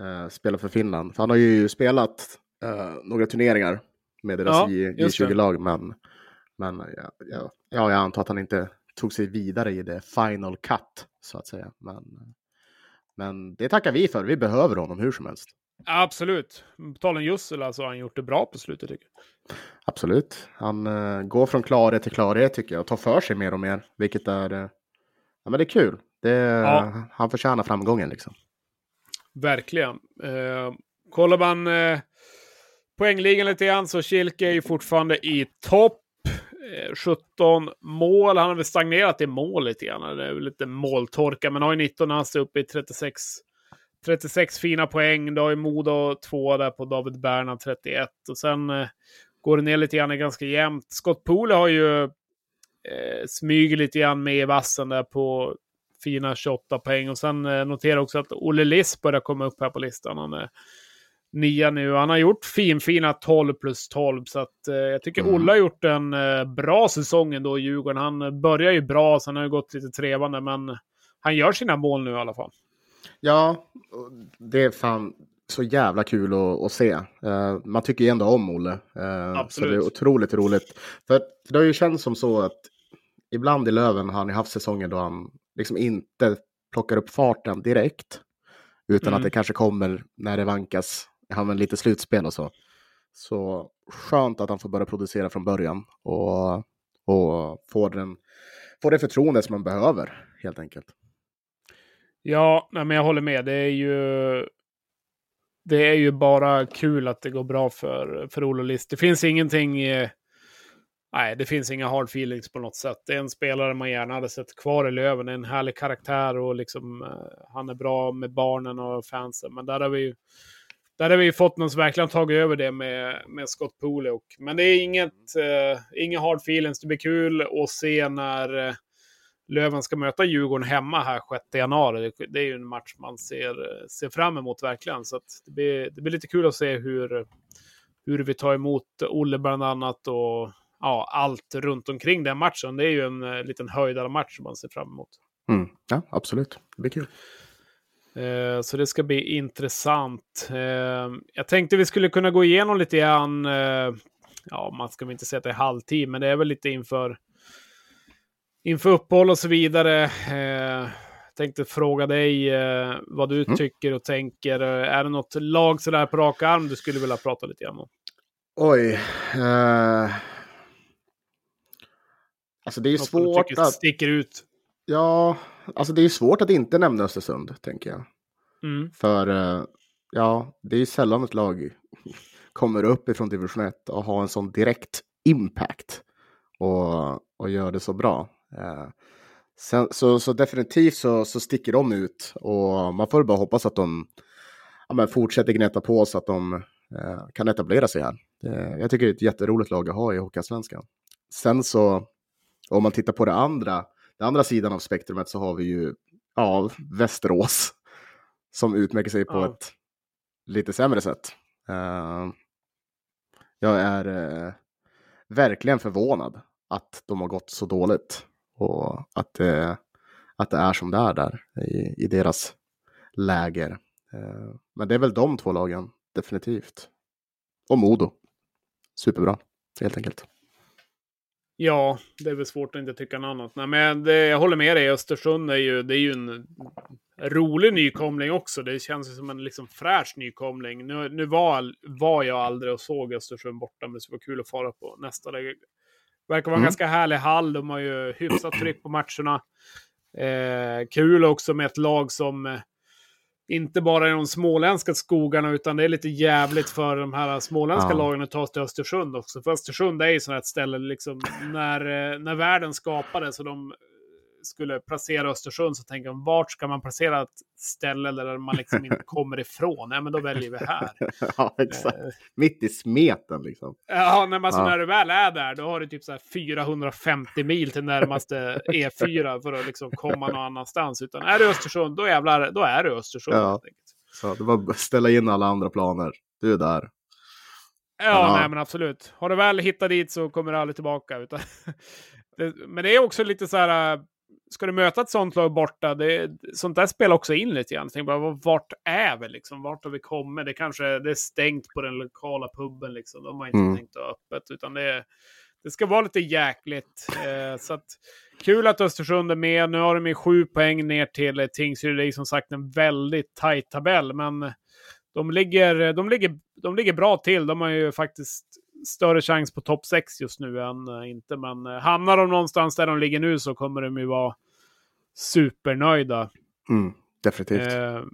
S1: eh, spela för Finland. För han har ju spelat eh, några turneringar med deras ja, J20-lag. Men, men ja, ja, ja, jag antar att han inte tog sig vidare i det final cut, så att säga. Men, men det tackar vi för. Vi behöver honom hur som helst.
S2: Absolut. På tal om Jussila så har han gjort det bra på slutet tycker jag.
S1: Absolut. Han uh, går från klarhet till klarhet tycker jag och tar för sig mer och mer. Vilket är, uh, ja, men det är kul. Det, ja. Han förtjänar framgången liksom.
S2: Verkligen. Uh, kollar man poängligan lite grann så Kilke är ju fortfarande i topp. Eh, 17 mål. Han har väl stagnerat i mål lite grann. Det är väl lite måltorka, men har ju 19 han står uppe i 36, 36 fina poäng. Då har ju Modo 2 där på David Berna 31. Och sen eh, går det ner lite grann ganska jämnt. Scott Poole har ju eh, smyger lite grann med i vassen där på fina 28 poäng. Och sen eh, noterar också att Olle Liss börjar komma upp här på listan. Han är nia nu. Han har gjort finfina 12 plus 12. Så att, eh, jag tycker mm. Olle har gjort en eh, bra säsong ändå i Djurgården. Han börjar ju bra, sen har det gått lite trevande. Men han gör sina mål nu i alla fall.
S1: Ja, det är fan så jävla kul att, att se. Uh, man tycker ju ändå om Olle. Uh, så det är otroligt roligt. För det har ju känts som så att ibland i Löven har han haft säsonger då han liksom inte plockar upp farten direkt. Utan mm. att det kanske kommer när det vankas. Han har lite slutspel och så. Så skönt att han får börja producera från början och, och få, den, få det förtroende som man behöver helt enkelt.
S2: Ja, men jag håller med. Det är ju det är ju bara kul att det går bra för, för Olle List. Det finns ingenting... Eh, nej, det finns inga hard feelings på något sätt. Det är en spelare man gärna hade sett kvar i Löven. Det är en härlig karaktär och liksom, eh, han är bra med barnen och fansen. Men där har vi ju där har vi fått någon som verkligen tagit över det med, med Scott Pooley. Men det är inget, eh, inga hard feelings. Det blir kul att se när eh, Löven ska möta Djurgården hemma här 6 januari. Det är ju en match man ser, eh, ser fram emot verkligen. Så det, blir, det blir lite kul att se hur, hur vi tar emot Olle bland annat och ja, allt runt omkring den matchen. Det är ju en eh, liten höjdare match som man ser fram emot.
S1: Mm. Ja, absolut. Det blir kul.
S2: Uh, så det ska bli intressant. Uh, jag tänkte vi skulle kunna gå igenom lite grann. ja, man ska väl inte säga att det är halvtid, men det är väl lite inför inför uppehåll och så vidare. Eh, tänkte fråga dig eh, vad du mm. tycker och tänker. Är det något lag sådär på rak arm du skulle vilja prata lite grann om?
S1: Oj. Eh... Alltså det är något svårt
S2: att... sticker ut.
S1: Ja, alltså det är svårt att inte nämna Östersund, tänker jag. Mm. För eh, ja, det är sällan ett lag kommer upp ifrån division 1 och har en sån direkt impact och, och gör det så bra. Eh, sen, så, så definitivt så, så sticker de ut och man får bara hoppas att de ja, fortsätter gneta på så att de eh, kan etablera sig här. Eh, jag tycker det är ett jätteroligt lag att ha i Hockeyallsvenskan. Sen så, om man tittar på det andra, den andra sidan av spektrumet så har vi ju ja, Västerås som utmärker sig på ja. ett lite sämre sätt. Uh, jag är uh, verkligen förvånad att de har gått så dåligt. Och att det, att det är som det är där i, i deras läger. Eh, men det är väl de två lagen, definitivt. Och Modo. Superbra, helt enkelt.
S2: Ja, det är väl svårt att inte tycka något annat. Nej, men det, jag håller med dig. Östersund är ju, det är ju en rolig nykomling också. Det känns som en liksom fräsch nykomling. Nu, nu var, var jag aldrig och såg Östersund borta, men det skulle vara kul att fara på nästa Verkar vara en mm. ganska härlig hall. De har ju hyfsat tryck på matcherna. Eh, kul också med ett lag som eh, inte bara är de småländska skogarna, utan det är lite jävligt för de här småländska ja. lagen att ta till Östersund också. För Östersund är ju sådant ställe, liksom, när, eh, när världen skapades och de skulle placera Östersund så tänker de vart ska man placera ett ställe där man liksom inte <laughs> kommer ifrån? Ja, men då väljer vi här. <laughs>
S1: ja, exakt. Eh. Mitt i smeten liksom.
S2: Ja, men alltså, ja. när du väl är där, då har du typ så här 450 mil till närmaste <laughs> E4 för att liksom komma någon annanstans. Utan är du Östersund, då jävlar, då är du Östersund. Ja.
S1: Så det var ställa in alla andra planer. Du är där.
S2: Ja, nej, men absolut. Har du väl hittat dit så kommer du aldrig tillbaka. Utan men det är också lite så här ska du möta ett sånt lag borta, det, sånt där spelar också in lite grann. Tänk bara, vart är vi liksom? Vart har vi kommit? Det kanske det är stängt på den lokala puben liksom. De har inte mm. tänkt att öppet, utan det, det ska vara lite jäkligt. Eh, så att, kul att Östersund är med. Nu har de ju sju poäng ner till Tingsryd. Det är som sagt en väldigt tajt tabell, men de ligger, de, ligger, de ligger bra till. De har ju faktiskt större chans på topp 6 just nu än uh, inte. Men uh, hamnar de någonstans där de ligger nu så kommer de ju vara supernöjda.
S1: Mm, definitivt. Uh,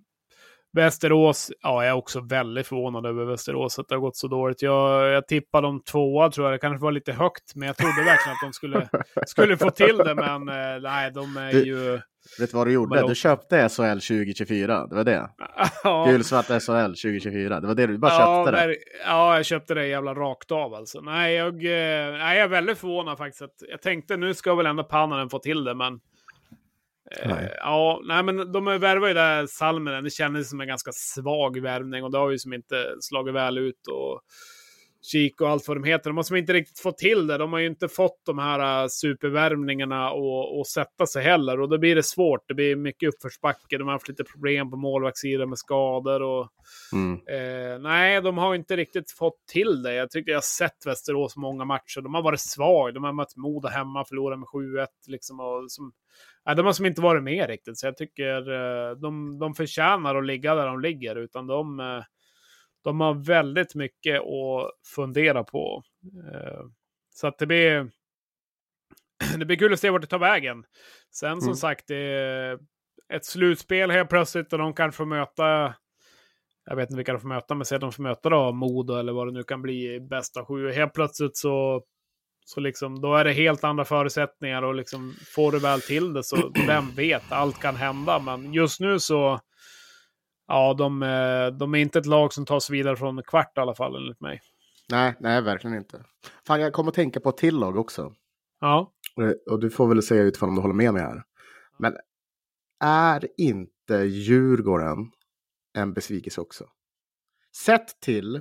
S2: Västerås, ja, jag är också väldigt förvånad över Västerås att det har gått så dåligt. Jag, jag tippade dem tvåa tror jag, det kanske var lite högt, men jag trodde verkligen att de skulle, skulle få till det, men eh, nej, de är
S1: Du-
S2: ju...
S1: Vet du vad du gjorde?
S2: Vadå?
S1: Du köpte SHL 2024, det var det. <laughs>
S2: Ja,
S1: Gulsvart SHL 2024, det var det du bara
S2: ja,
S1: köpte det.
S2: ja, jag köpte det jävla rakt av alltså. Nej, jag, eh, nej, jag är väldigt förvånad faktiskt. Att, jag tänkte nu ska väl ändå Pannanen få till det, men... Eh,
S1: Nej.
S2: ja, nej, men de värvar ju där Salminen. Det kändes som en ganska svag värvning och det har ju som inte slagit väl ut. Och Kik och allt vad de heter. De har som inte riktigt fått till det. De har ju inte fått de här äh, supervärvningarna och, och sätta sig heller. Och då blir det svårt. Det blir mycket uppförsbacke. De har haft lite problem på målvaktssidan med skador. Och,
S1: Mm.
S2: Eh, nej, de har inte riktigt fått till det. Jag tycker jag har sett Västerås många matcher. De har varit svaga. De har mött Modo hemma, förlorat med 7-1. Liksom, och som, nej, de har som inte varit med riktigt. Så jag tycker eh, de, de förtjänar att ligga där de ligger. Utan de, eh, de har väldigt mycket att fundera på. Eh, så att det blir... <clears throat> Det blir kul att se vart det tar vägen. Sen som
S1: Mm.
S2: sagt, det är ett slutspel helt plötsligt och de kan få möta jag vet inte vilka de får möta, men säg att de får möta då Modo eller vad det nu kan bli i bästa sju. Helt plötsligt så, så liksom, då är det helt andra förutsättningar och liksom får du väl till det så vem vet, allt kan hända. Men just nu så, ja, de, eh, de är inte ett lag som tas vidare från kvart i alla fall enligt mig.
S1: Nej, nej, verkligen inte. Fan, jag kommer att tänka på ett till lag också.
S2: Ja,
S1: Och- Och du får väl säga utifrån om du håller med mig här. Men är inte Djurgården en besvikelse också? Sett till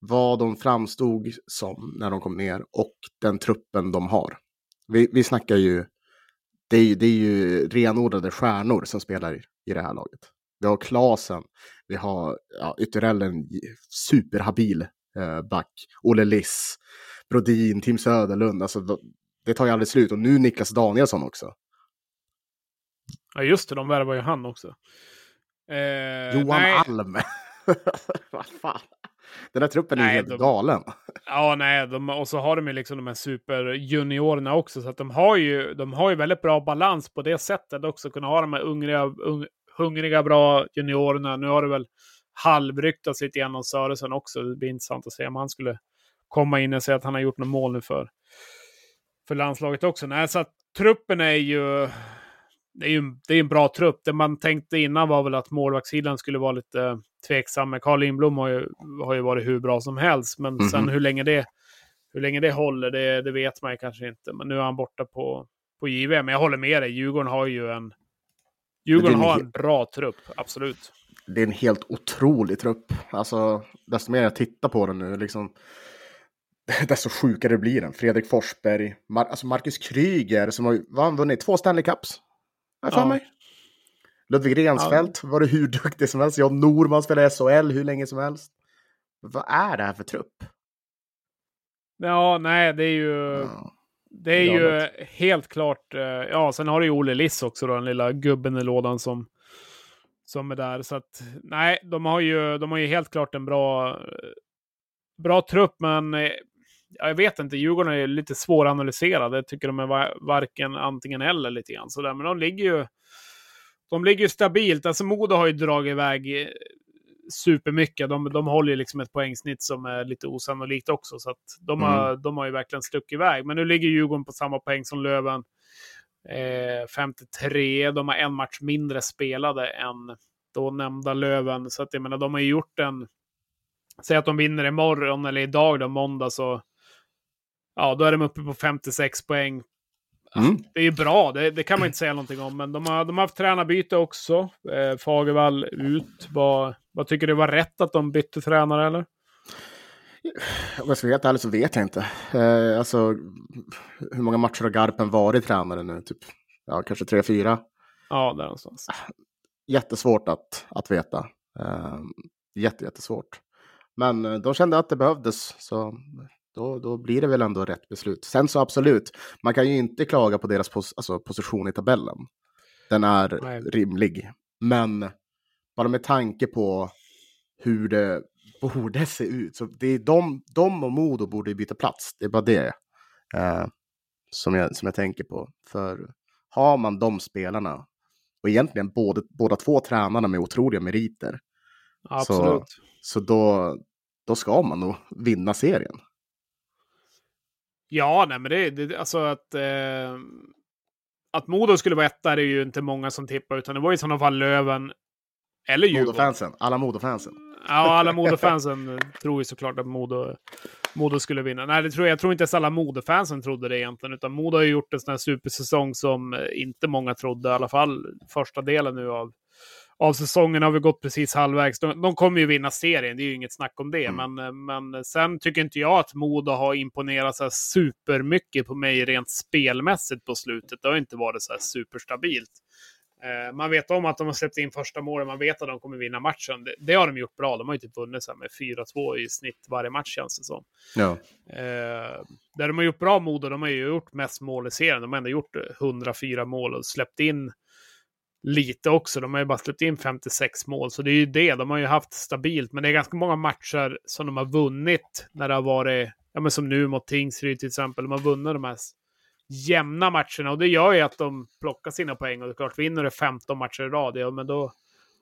S1: vad de framstod som när de kom ner och den truppen de har. Vi, vi snackar ju det, är det är ju renodlade stjärnor som spelar i det här laget. Vi har Klasen, vi har ja, Ytterell, en superhabil eh, back, Olle Liss, Brodin, Tim Söderlund. Alltså, de- det tar ju aldrig slut. Och nu Niklas Danielsson också.
S2: ja just det, de värvar ju han också. Eh,
S1: Johan
S2: nej,
S1: Alm. <laughs> Vad fan. Den här truppen är ju
S2: Nej,
S1: helt
S2: de-
S1: galen.
S2: Ja, nej, de, och så har de ju liksom de här superjuniorerna också. Så att de har ju, de har ju väldigt bra balans på det sättet också. Kunna ha de här hungriga, un, hungriga bra juniorerna. Nu har det väl halvryktats lite grann om Sörensen också. Det blir intressant att se om han skulle komma in och säga att han har gjort något mål nu för, för landslaget också. Nej, så att truppen är ju... Det är ju det är en bra trupp. Det man tänkte innan var väl att målvaktssidan skulle vara lite tveksam. Men Carl Lindblom har ju, har ju varit hur bra som helst. Men
S1: Mhm.
S2: sen hur länge det, hur länge det håller, det, det vet man ju kanske inte. Men nu är han borta på, på JVM. Men jag håller med dig. Djurgården har ju en... Djurgården har
S1: en
S2: bra trupp, absolut.
S1: Det är en helt otrolig trupp. Alltså, desto mer jag tittar på den nu, liksom, <laughs> desto sjukare blir den. Fredrik Forsberg, Mar alltså Marcus Kryger som har vad han vunnit två Stanley Cups. Har för
S2: Ja.
S1: mig. Ludvig Rensfeldt var det hur duktig som helst. John Norman spelade SHL hur länge som helst. Vad är det här för trupp?
S2: Ja, nej, det är ju...
S1: Ja.
S2: Det är ju helt klart... eh, Ja, sen har du ju Olle Liss också då, den lilla gubben i lådan som, som är där. Så att, nej, de har ju, de har ju helt klart en bra, eh, bra trupp, men eh, ja, jag vet inte, Djurgården är lite svåranalyserade. Jag tycker de är va- varken antingen eller lite grann sådär. Men de ligger ju... De ligger ju stabilt. Alltså Modo har ju dragit iväg supermycket. De, de håller ju liksom ett poängsnitt som är lite osannolikt också. Så de, har, de har ju verkligen stuckit iväg. Men nu ligger Djurgården på samma poäng som Löven. Eh, 53. De har en match mindre spelade än då nämnda Löven. Så att jag menar, de har ju gjort en... Säg att de vinner imorgon eller idag då, måndag, så... Ja, då är de uppe på 56 poäng.
S1: Mm.
S2: Det är ju bra, det, det kan man inte säga någonting om. Men de har, de har haft tränarbyte också. Eh, Fagervall ut. Vad, vad tycker du var rätt att de bytte tränare eller?
S1: Om jag ska vara helt ärlig så vet jag inte. Eh, alltså, hur många matcher har Garpen varit tränare nu? Typ, ja, kanske tre, fyra.
S2: Ja, där någonstans.
S1: Jättesvårt att, att veta. Eh, jätte, jättesvårt. Men eh, de kände att det behövdes, så då, då blir det väl ändå rätt beslut. Sen så absolut, man kan ju inte klaga på deras pos alltså, position i tabellen. Den är
S2: Nej.
S1: rimlig. Men bara med tanke på hur det borde se ut. Så det är de, de och Modo borde byta plats. Det är bara det eh, som, jag, som jag tänker på. För har man de spelarna och egentligen både, båda två tränarna med otroliga meriter.
S2: Absolut.
S1: Så, så då, då ska man nog vinna serien.
S2: Ja, nej, men det, det alltså att... Eh, att Modo skulle vara etta är det ju inte många som tippar, utan det var i sådana fall Löven eller Djurgården.
S1: Modofansen, alla Modofansen.
S2: Ja, alla <laughs> Modofansen tror ju såklart att Modo, Modo skulle vinna. Nej, det tror jag, jag tror inte ens alla Modofansen trodde det egentligen, utan Modo har ju gjort en sån här supersäsong som inte många trodde, i alla fall första delen nu av, av säsongen har vi gått precis halvvägs. De, de kommer ju vinna serien, det är ju inget snack om det. Mm. Men, men sen tycker inte jag att Modo har imponerat så här supermycket på mig rent spelmässigt på slutet. Det har inte varit så här superstabilt. Eh, man vet om att de har släppt in första målet, man vet att de kommer vinna matchen. Det, det har de gjort bra. De har ju typ vunnit så med 4-2 i snitt varje match känns det som.
S1: Ja.
S2: Eh, där de har gjort bra Modo, de har ju gjort mest mål i serien. De har ändå gjort 104 mål och släppt in lite också. De har ju bara släppt in 56 mål, så det är ju det. De har ju haft stabilt, men det är ganska många matcher som de har vunnit när det har varit, ja men som nu mot Tingsryd till exempel. De har vunnit de här jämna matcherna och det gör ju att de plockar sina poäng och det är klart, vinner du 15 matcher i rad, ja men då,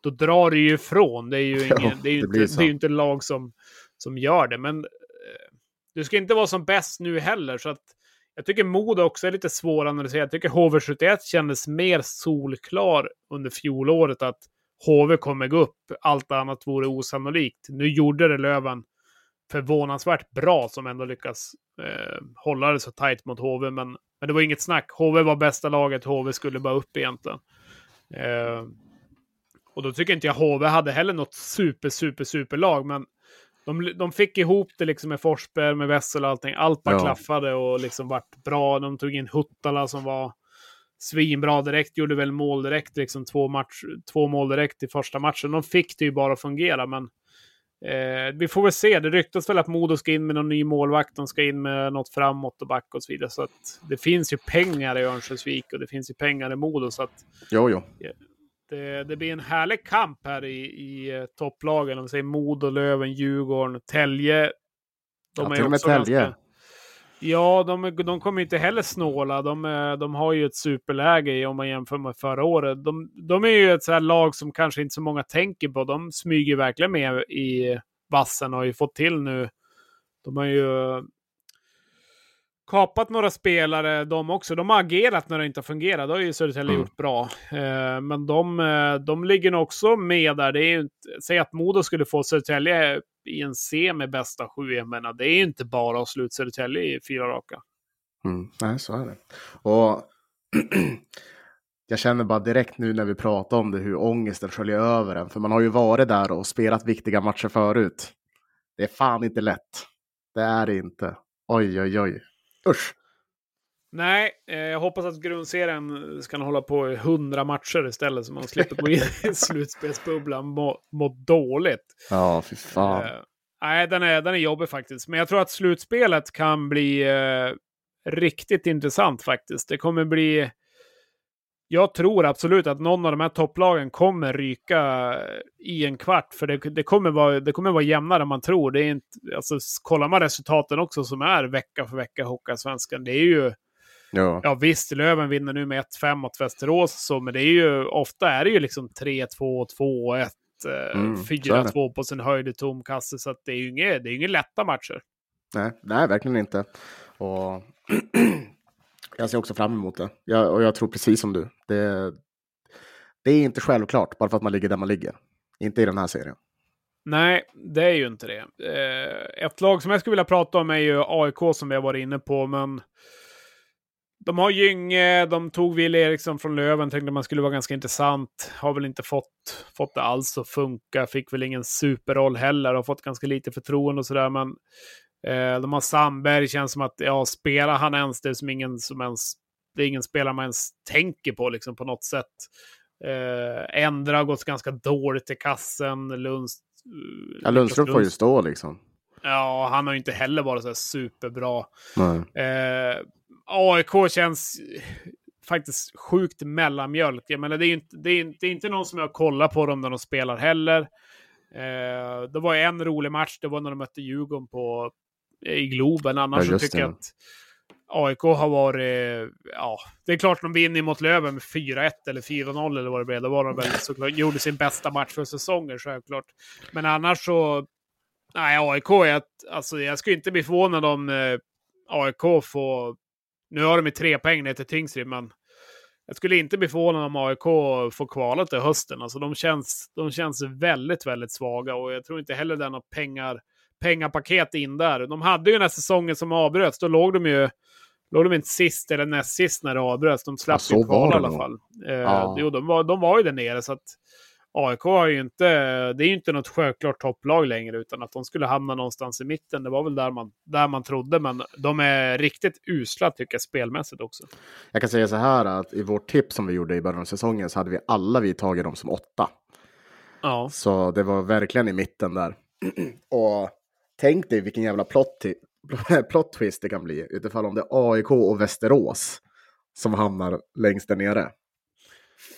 S2: då drar det ju ifrån. Det är ju, <laughs> ingen, ja, det är ju det inte, det är inte lag som, som gör det, men eh, du ska inte vara som bäst nu heller, så att jag tycker Modo också är lite svåranalyserat. Jag tycker HV71 kändes mer solklar under fjolåret att HV kommer gå upp. Allt annat vore osannolikt. Nu gjorde det Löven förvånansvärt bra som ändå lyckas eh, hålla det så tajt mot HV. Men, men det var inget snack. HV var bästa laget. HV skulle bara upp egentligen. Eh, och då tycker inte jag HV hade heller något super, super, super lag. Men de, de fick ihop det liksom med Forsberg, med Wessel och allting. Allt bara ja. klaffade och liksom vart bra. De tog in Huttala som var svinbra direkt, gjorde väl mål direkt, liksom två, match, två mål direkt i första matchen. De fick det ju bara att fungera, men eh, vi får väl se. Det ryktas väl att Modo ska in med någon ny målvakt, de ska in med något framåt och back och så vidare. Så att det finns ju pengar i Örnsköldsvik och det finns ju pengar i Modo. Så att,
S1: jo, jo.
S2: Det, det, blir en härlig kamp här i, i uh, topplagen. Om vi säger Modo, Löven, Djurgården, Tälje.
S1: De ja, till och med Tälje. Ganska...
S2: Ja, de, de kommer inte heller snåla. De, de har ju ett superläge om man jämför med förra året. De, de är ju ett så lag som kanske inte så många tänker på. De smyger verkligen med i vassen och har ju fått till nu. De har ju kapat några spelare de också. De har agerat när det inte har fungerat. Det har ju Södertälje mm. gjort bra. Eh, men de, eh, de ligger nog också med där. Det är inte, säg att Modo skulle få Södertälje i en C med bästa sju. Jag menar, det är ju inte bara att sluta Södertälje i fyra raka.
S1: Mm. Nej, så är det. Och <clears throat> jag känner bara direkt nu när vi pratar om det hur ångesten sköljer över en. För man har ju varit där och spelat viktiga matcher förut. Det är fan inte lätt. Det är det inte. Oj, oj, oj. Usch.
S2: Nej, eh, jag hoppas att grundserien ska hålla på i hundra matcher istället så man slipper gå in i <laughs> slutspelsbubblan må, må dåligt.
S1: Ja, fy fan.
S2: Eh, nej, den är, den är jobbig faktiskt. Men jag tror att slutspelet kan bli eh, riktigt intressant faktiskt. Det kommer bli jag tror absolut att någon av de här topplagen kommer ryka i en kvart. För det, det, kommer, vara, det kommer vara jämnare än man tror. Det är inte, alltså, kollar man resultaten också som är vecka för vecka i Hockeyallsvenskan. Det är ju... Ja. ja visst, Löven vinner nu med 1-5 mot Västerås. Så, men det är ju, ofta är det ju liksom 3-2, 2-1, mm, 4-2 på sin höjd i tom kasse. Så det är ju inga, det är inga lätta matcher.
S1: Nej, nej, verkligen inte. Och <clears throat> Jag ser också fram emot det. Jag, och jag tror precis som du. Det, det är inte självklart bara för att man ligger där man ligger. Inte i den här serien.
S2: Nej, det är ju inte det. Eh, ett lag som jag skulle vilja prata om är ju AIK som vi har varit inne på, men de har Gynge, de tog Wille Eriksson från Löven, tänkte man skulle vara ganska intressant. Har väl inte fått, fått det alls att funka, fick väl ingen superroll heller, har fått ganska lite förtroende och sådär, men Eh, de har Sandberg, känns som att, ja, spelar han ens, det är som ingen som ens, det är ingen spelare man ens tänker på liksom på något sätt. Eh, Ändra har gått ganska dåligt i kassen. Lunds,
S1: ja, Lundström får ju stå liksom.
S2: Ja, han har ju inte heller varit så superbra. Eh, AIK känns faktiskt sjukt mellanmjölk. Jag menar, det, är inte, det, är, det är inte någon som jag kollar på dem när de spelar heller. Eh, det var en rolig match, det var när de mötte Djurgården på i Globen. Annars ja, så tycker jag att AIK har varit, ja, det är klart de vinner mot Löven med 4-1 eller 4-0 eller vad det blev. Då var de väl såklart, gjorde sin bästa match för säsongen självklart. Men annars så, nej AIK, är, alltså jag skulle inte bli förvånad om eh, AIK får, nu har de ju tre poäng ner till Tingsryd, men jag skulle inte bli förvånad om AIK får kvala till hösten. Alltså de känns, de känns väldigt, väldigt svaga och jag tror inte heller är några pengar, pengapaket in där. De hade ju den här säsongen som avbröts, då låg de ju låg de inte sist eller näst sist när det avbröts. De slapp ja, ju kvala i alla fall. Eh, ja. Jo, de var, de var ju där nere, så att AIK har ju inte, det är ju inte något självklart topplag längre, utan att de skulle hamna någonstans i mitten. Det var väl där man, där man trodde, men de är riktigt usla tycker jag spelmässigt också.
S1: Jag kan säga så här att i vårt tips som vi gjorde i början av säsongen så hade vi alla vi tagit dem som åtta. Ja. Så det var verkligen i mitten där. <clears throat> Och tänk dig vilken jävla plot, <laughs> plot twist det kan bli utifall om det är AIK och Västerås som hamnar längst där nere.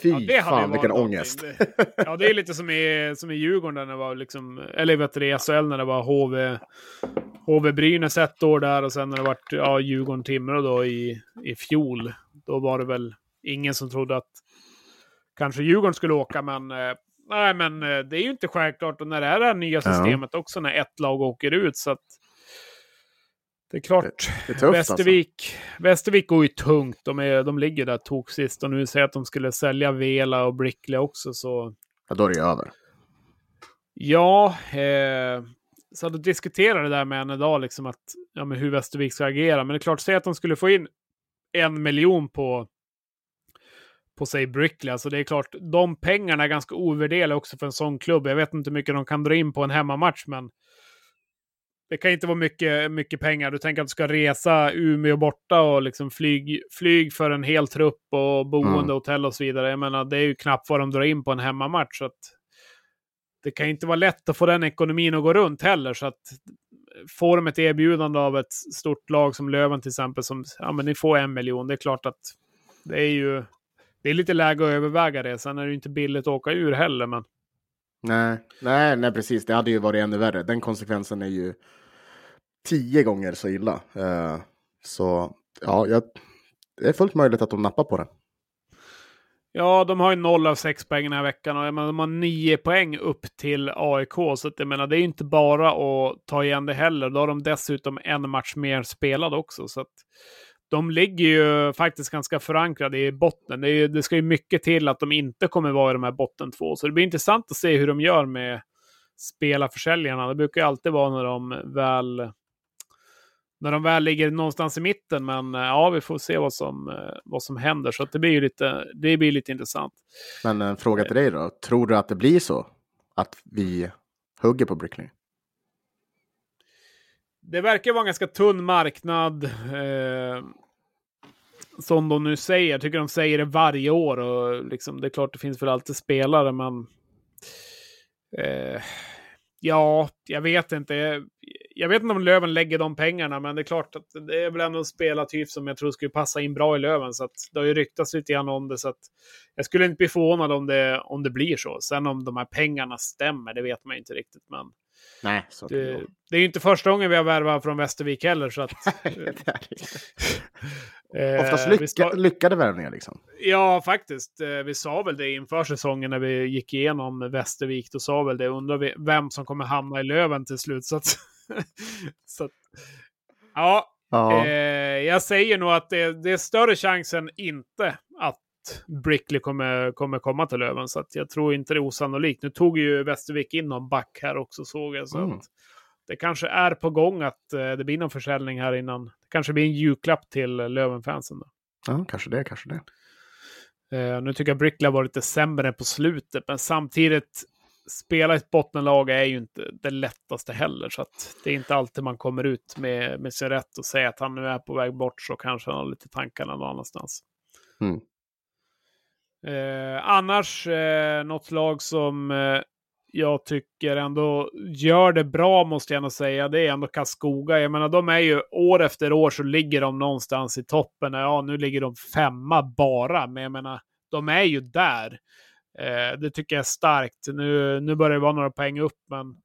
S1: Fy ja, fan vilken ångest.
S2: ja, det är lite som i, som i Djurgården, när det var liksom, eller vet du, SHL när det var HV, HV Brynäs ett år där och sen när det var ja, Djurgården-Timrå då i, i fjol. Då var det väl ingen som trodde att kanske Djurgården skulle åka, men eh, nej, men eh, det är ju inte självklart. Och när det är det här nya systemet ja. också, när ett lag åker ut, så att det är klart. Det, är tufft, Västervik, alltså. Västervik går ju tungt. De, är, de ligger där tok sist. Och nu säger att de skulle sälja Vela och Brickley också. Så...
S1: Ja, då är det över.
S2: Ja, eh, så att diskutera det där med en idag, liksom att, ja, men hur Västervik ska agera. Men det är klart, säg att de skulle få in en miljon på, på sig Brickley. Alltså det är klart, de pengarna är ganska ovärderliga också för en sån klubb. Jag vet inte hur mycket de kan dra in på en hemmamatch, men det kan inte vara mycket, mycket pengar. Du tänker att du ska resa Umeå borta och liksom flyg, flyg för en hel trupp och boende, mm. hotell och så vidare. Jag menar, det är ju knappt vad de drar in på en hemmamatch. Så att det kan inte vara lätt att få den ekonomin att gå runt heller. Så att får de ett erbjudande av ett stort lag som Löven till exempel, som ja, men ni får en miljon, det är klart att det är ju det är lite läge att överväga det. Sen är det ju inte billigt att åka ur heller, men
S1: Nej, nej, nej, precis. Det hade ju varit ännu värre. Den konsekvensen är ju tio gånger så illa. Eh, så ja, jag, det är fullt möjligt att de nappar på det.
S2: Ja, de har ju noll av sex poäng den här veckan och menar, de har nio poäng upp till AIK. Så att, jag menar, det är inte bara att ta igen det heller. Då har de dessutom en match mer spelad också. Så att, de ligger ju faktiskt ganska förankrade i botten. Det, är, det, ska ju mycket till att de inte kommer vara i de här botten två. Så det blir intressant att se hur de gör med spelarförsäljarna. Det brukar ju alltid vara när de väl när de väl ligger någonstans i mitten. Men eh, ja, vi får se vad som, eh, vad som händer. Så det blir ju lite, det blir lite intressant.
S1: Men en fråga till dig då. Tror du att det blir så? Att vi hugger på Brickley?
S2: Det verkar vara en ganska tunn marknad. Eh, som de nu säger. Jag tycker de säger det varje år. Och liksom, det är klart det finns väl alltid spelare, men... Eh, ja, jag vet inte. Jag vet inte om Löven lägger de pengarna, men det är klart att det är väl ändå en spelartyp som jag tror skulle passa in bra i Löven. Så att det har ju ryktats lite grann om det, så att jag skulle inte bli förvånad om det, om det blir så. Sen om de här pengarna stämmer, det vet man inte riktigt. Men
S1: Nej,
S2: så det, det är ju inte första gången vi har värvat från Västervik heller. Så att, <laughs> <laughs>
S1: Eh, Oftast lycka, sa... lyckade värvningar liksom.
S2: Ja, faktiskt. Eh, vi sa väl det inför säsongen när vi gick igenom Västervik. Då sa väl det. Undrar vi vem som kommer hamna i Löven till slut. Så att, <laughs> så ja, ja. Eh, jag säger nog att det, det, är större chans än inte att Brickley kommer, kommer komma till Löven. Så att jag tror inte det är osannolikt. Nu tog ju Västervik in någon back här också såg jag. Så mm. att, det kanske är på gång att eh, det blir någon försäljning här innan. Det kanske blir en julklapp till Lövenfansen. Då.
S1: Ja, kanske det, kanske det.
S2: Uh, nu tycker jag Brickley har varit lite sämre på slutet, men samtidigt spela i ett bottenlag är ju inte det lättaste heller. Så att det är inte alltid man kommer ut med, med sin rätt och säger att han nu är på väg bort så kanske han har lite tankarna någon annanstans. Mm. Eh, annars, eh, något lag som eh, jag tycker ändå gör det bra måste jag ändå säga. Det är ändå Karlskoga. Jag menar, de är ju år efter år så ligger de någonstans i toppen. Ja, nu ligger de femma bara, men jag menar, de är ju där. Eh, det tycker jag är starkt. Nu, nu börjar det vara några poäng upp, men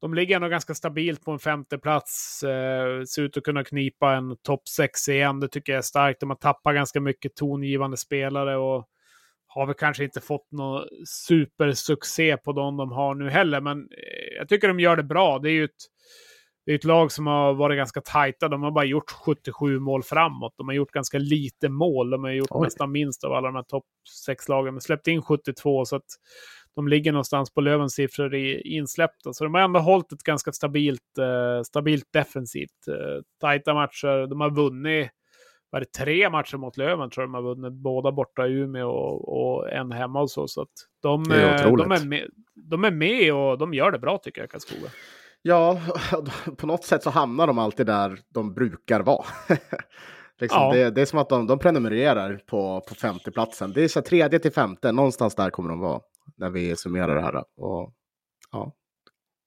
S2: de ligger ändå ganska stabilt på en femte plats. Eh, ser ut att kunna knipa en topp sex igen. Det tycker jag är starkt. De har tappat ganska mycket tongivande spelare och har väl kanske inte fått någon supersuccé på de de har nu heller. Men eh, jag tycker de gör det bra. Det är ju ett, det är ett lag som har varit ganska tajta. De har bara gjort 77 mål framåt. De har gjort ganska lite mål. De har gjort Oj. nästan minst av alla de här topp 6-lagen. Men släppt in 72 så att de ligger någonstans på Lövens siffror i insläppta. Så de har ändå hållit ett ganska stabilt, eh, stabilt defensivt. Eh, tajta matcher. De har vunnit var det tre matcher mot Löven tror jag de har vunnit. Båda borta i Umeå och, och en hemma och så. så att de, är eh, de, är med, de är med och de gör det bra tycker jag, Karlskoga.
S1: Ja, <laughs> på något sätt så hamnar de alltid där de brukar vara. <laughs> liksom, ja. det, det, är som att de, de prenumererar på, på femteplatsen. Det är så tredje till femte, någonstans där kommer de vara när vi summerar det här. Och, ja,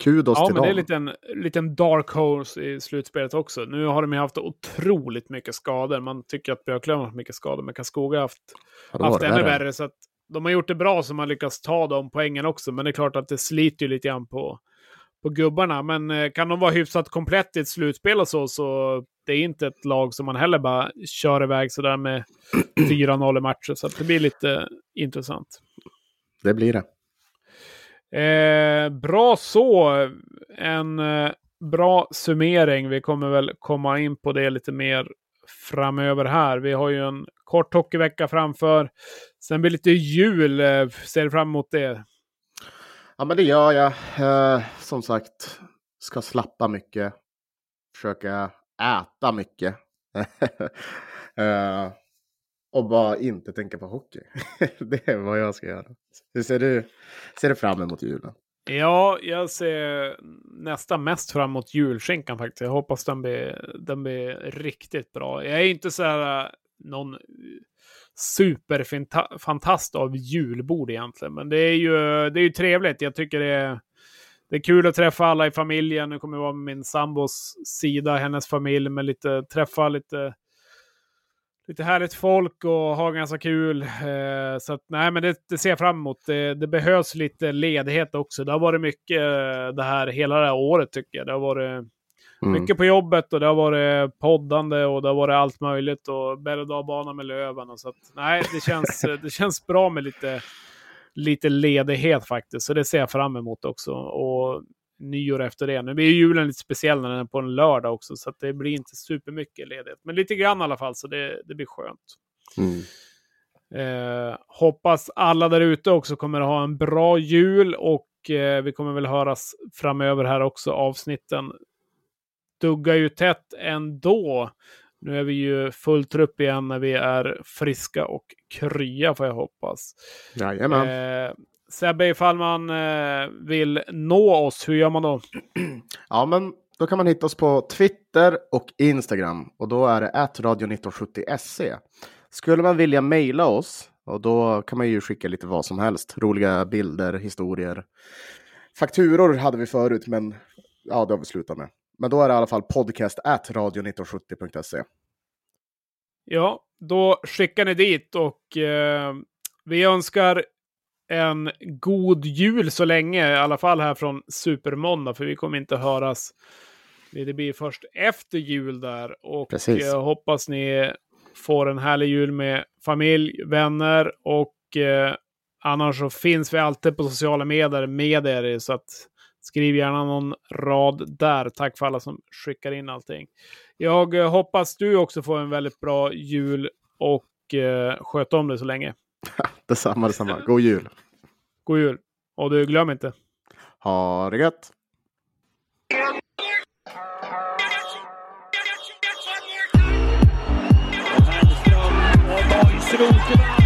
S1: kudos
S2: ja,
S1: till
S2: men
S1: dem.
S2: Det är en liten, liten dark horse i slutspelet också. Nu har de ju haft otroligt mycket skador. Man tycker att Björklöven har haft mycket skador, men Karlskoga har haft, ja, haft ännu värre. Så att de har gjort det bra så man lyckas ta de poängen också. Men det är klart att det sliter ju lite grann på, på gubbarna. Men eh, kan de vara hyfsat komplett i ett slutspel och så, så det är inte ett lag som man heller bara kör iväg sådär med <clears throat> 4-0 i matcher. Så det blir lite intressant.
S1: Det blir det.
S2: Eh, bra så. En eh, bra summering. Vi kommer väl komma in på det lite mer framöver här. Vi har ju en kort hockeyvecka framför. Sen blir det lite jul. Eh, ser fram emot det?
S1: Ja, men det gör jag. Eh, som sagt, ska slappa mycket. Försöka äta mycket. <laughs> eh, och bara inte tänka på hockey. <laughs> det är vad jag ska göra. Hur ser du, ser du fram emot julen?
S2: Ja, jag ser nästan mest fram emot julskinkan faktiskt. Jag hoppas den blir, den blir riktigt bra. Jag är inte så här eh, någon superfantast av julbord egentligen, men det är ju, det är ju trevligt. Jag tycker det är, det är kul att träffa alla i familjen. Nu kommer jag vara med min sambos sida, hennes familj, med lite träffa lite lite härligt folk och ha ganska kul. Eh, så att, nej, men det, det, ser jag fram emot. Det, det, behövs lite ledighet också. Det har varit mycket eh, det här hela det här året tycker jag. Det har varit mm. mycket på jobbet och det har varit poddande och det har varit allt möjligt och berg och med Löven. Och så att, nej, det känns, <laughs> det känns bra med lite, lite ledighet faktiskt. Så det ser jag fram emot också. Och nyår efter det. Nu blir julen lite speciell när den är på en lördag också, så det blir inte supermycket ledighet. Men lite grann i alla fall, så det, det blir skönt. Mm. Eh, hoppas alla där ute också kommer att ha en bra jul och eh, vi kommer väl höras framöver här också. Avsnitten duggar ju tätt ändå. Nu är vi ju full trupp igen när vi är friska och krya får jag hoppas.
S1: Jajamän.
S2: Eh, Sebbe, ifall man eh, vill nå oss, hur gör man då? <clears throat>
S1: Ja, men då kan man hitta oss på Twitter och Instagram och då är det radio1970se. Skulle man vilja mejla oss och då kan man ju skicka lite vad som helst. Roliga bilder, historier. Fakturor hade vi förut, men ja, det har vi slutat med. Men då är det i alla fall podcast radio1970.se.
S2: Ja, då skickar ni dit och eh, vi önskar en god jul så länge, i alla fall här från Supermåndag, för vi kommer inte höras. Det blir först efter jul där och jag hoppas ni får en härlig jul med familj, vänner och eh, annars så finns vi alltid på sociala medier med er så att skriv gärna någon rad där. Tack för alla som skickar in allting. Jag eh, hoppas du också får en väldigt bra jul och eh, sköt om dig så länge. <laughs>
S1: detsamma, detsamma. God jul!
S2: God jul! Och du, glöm inte.
S1: Ha det gött! Och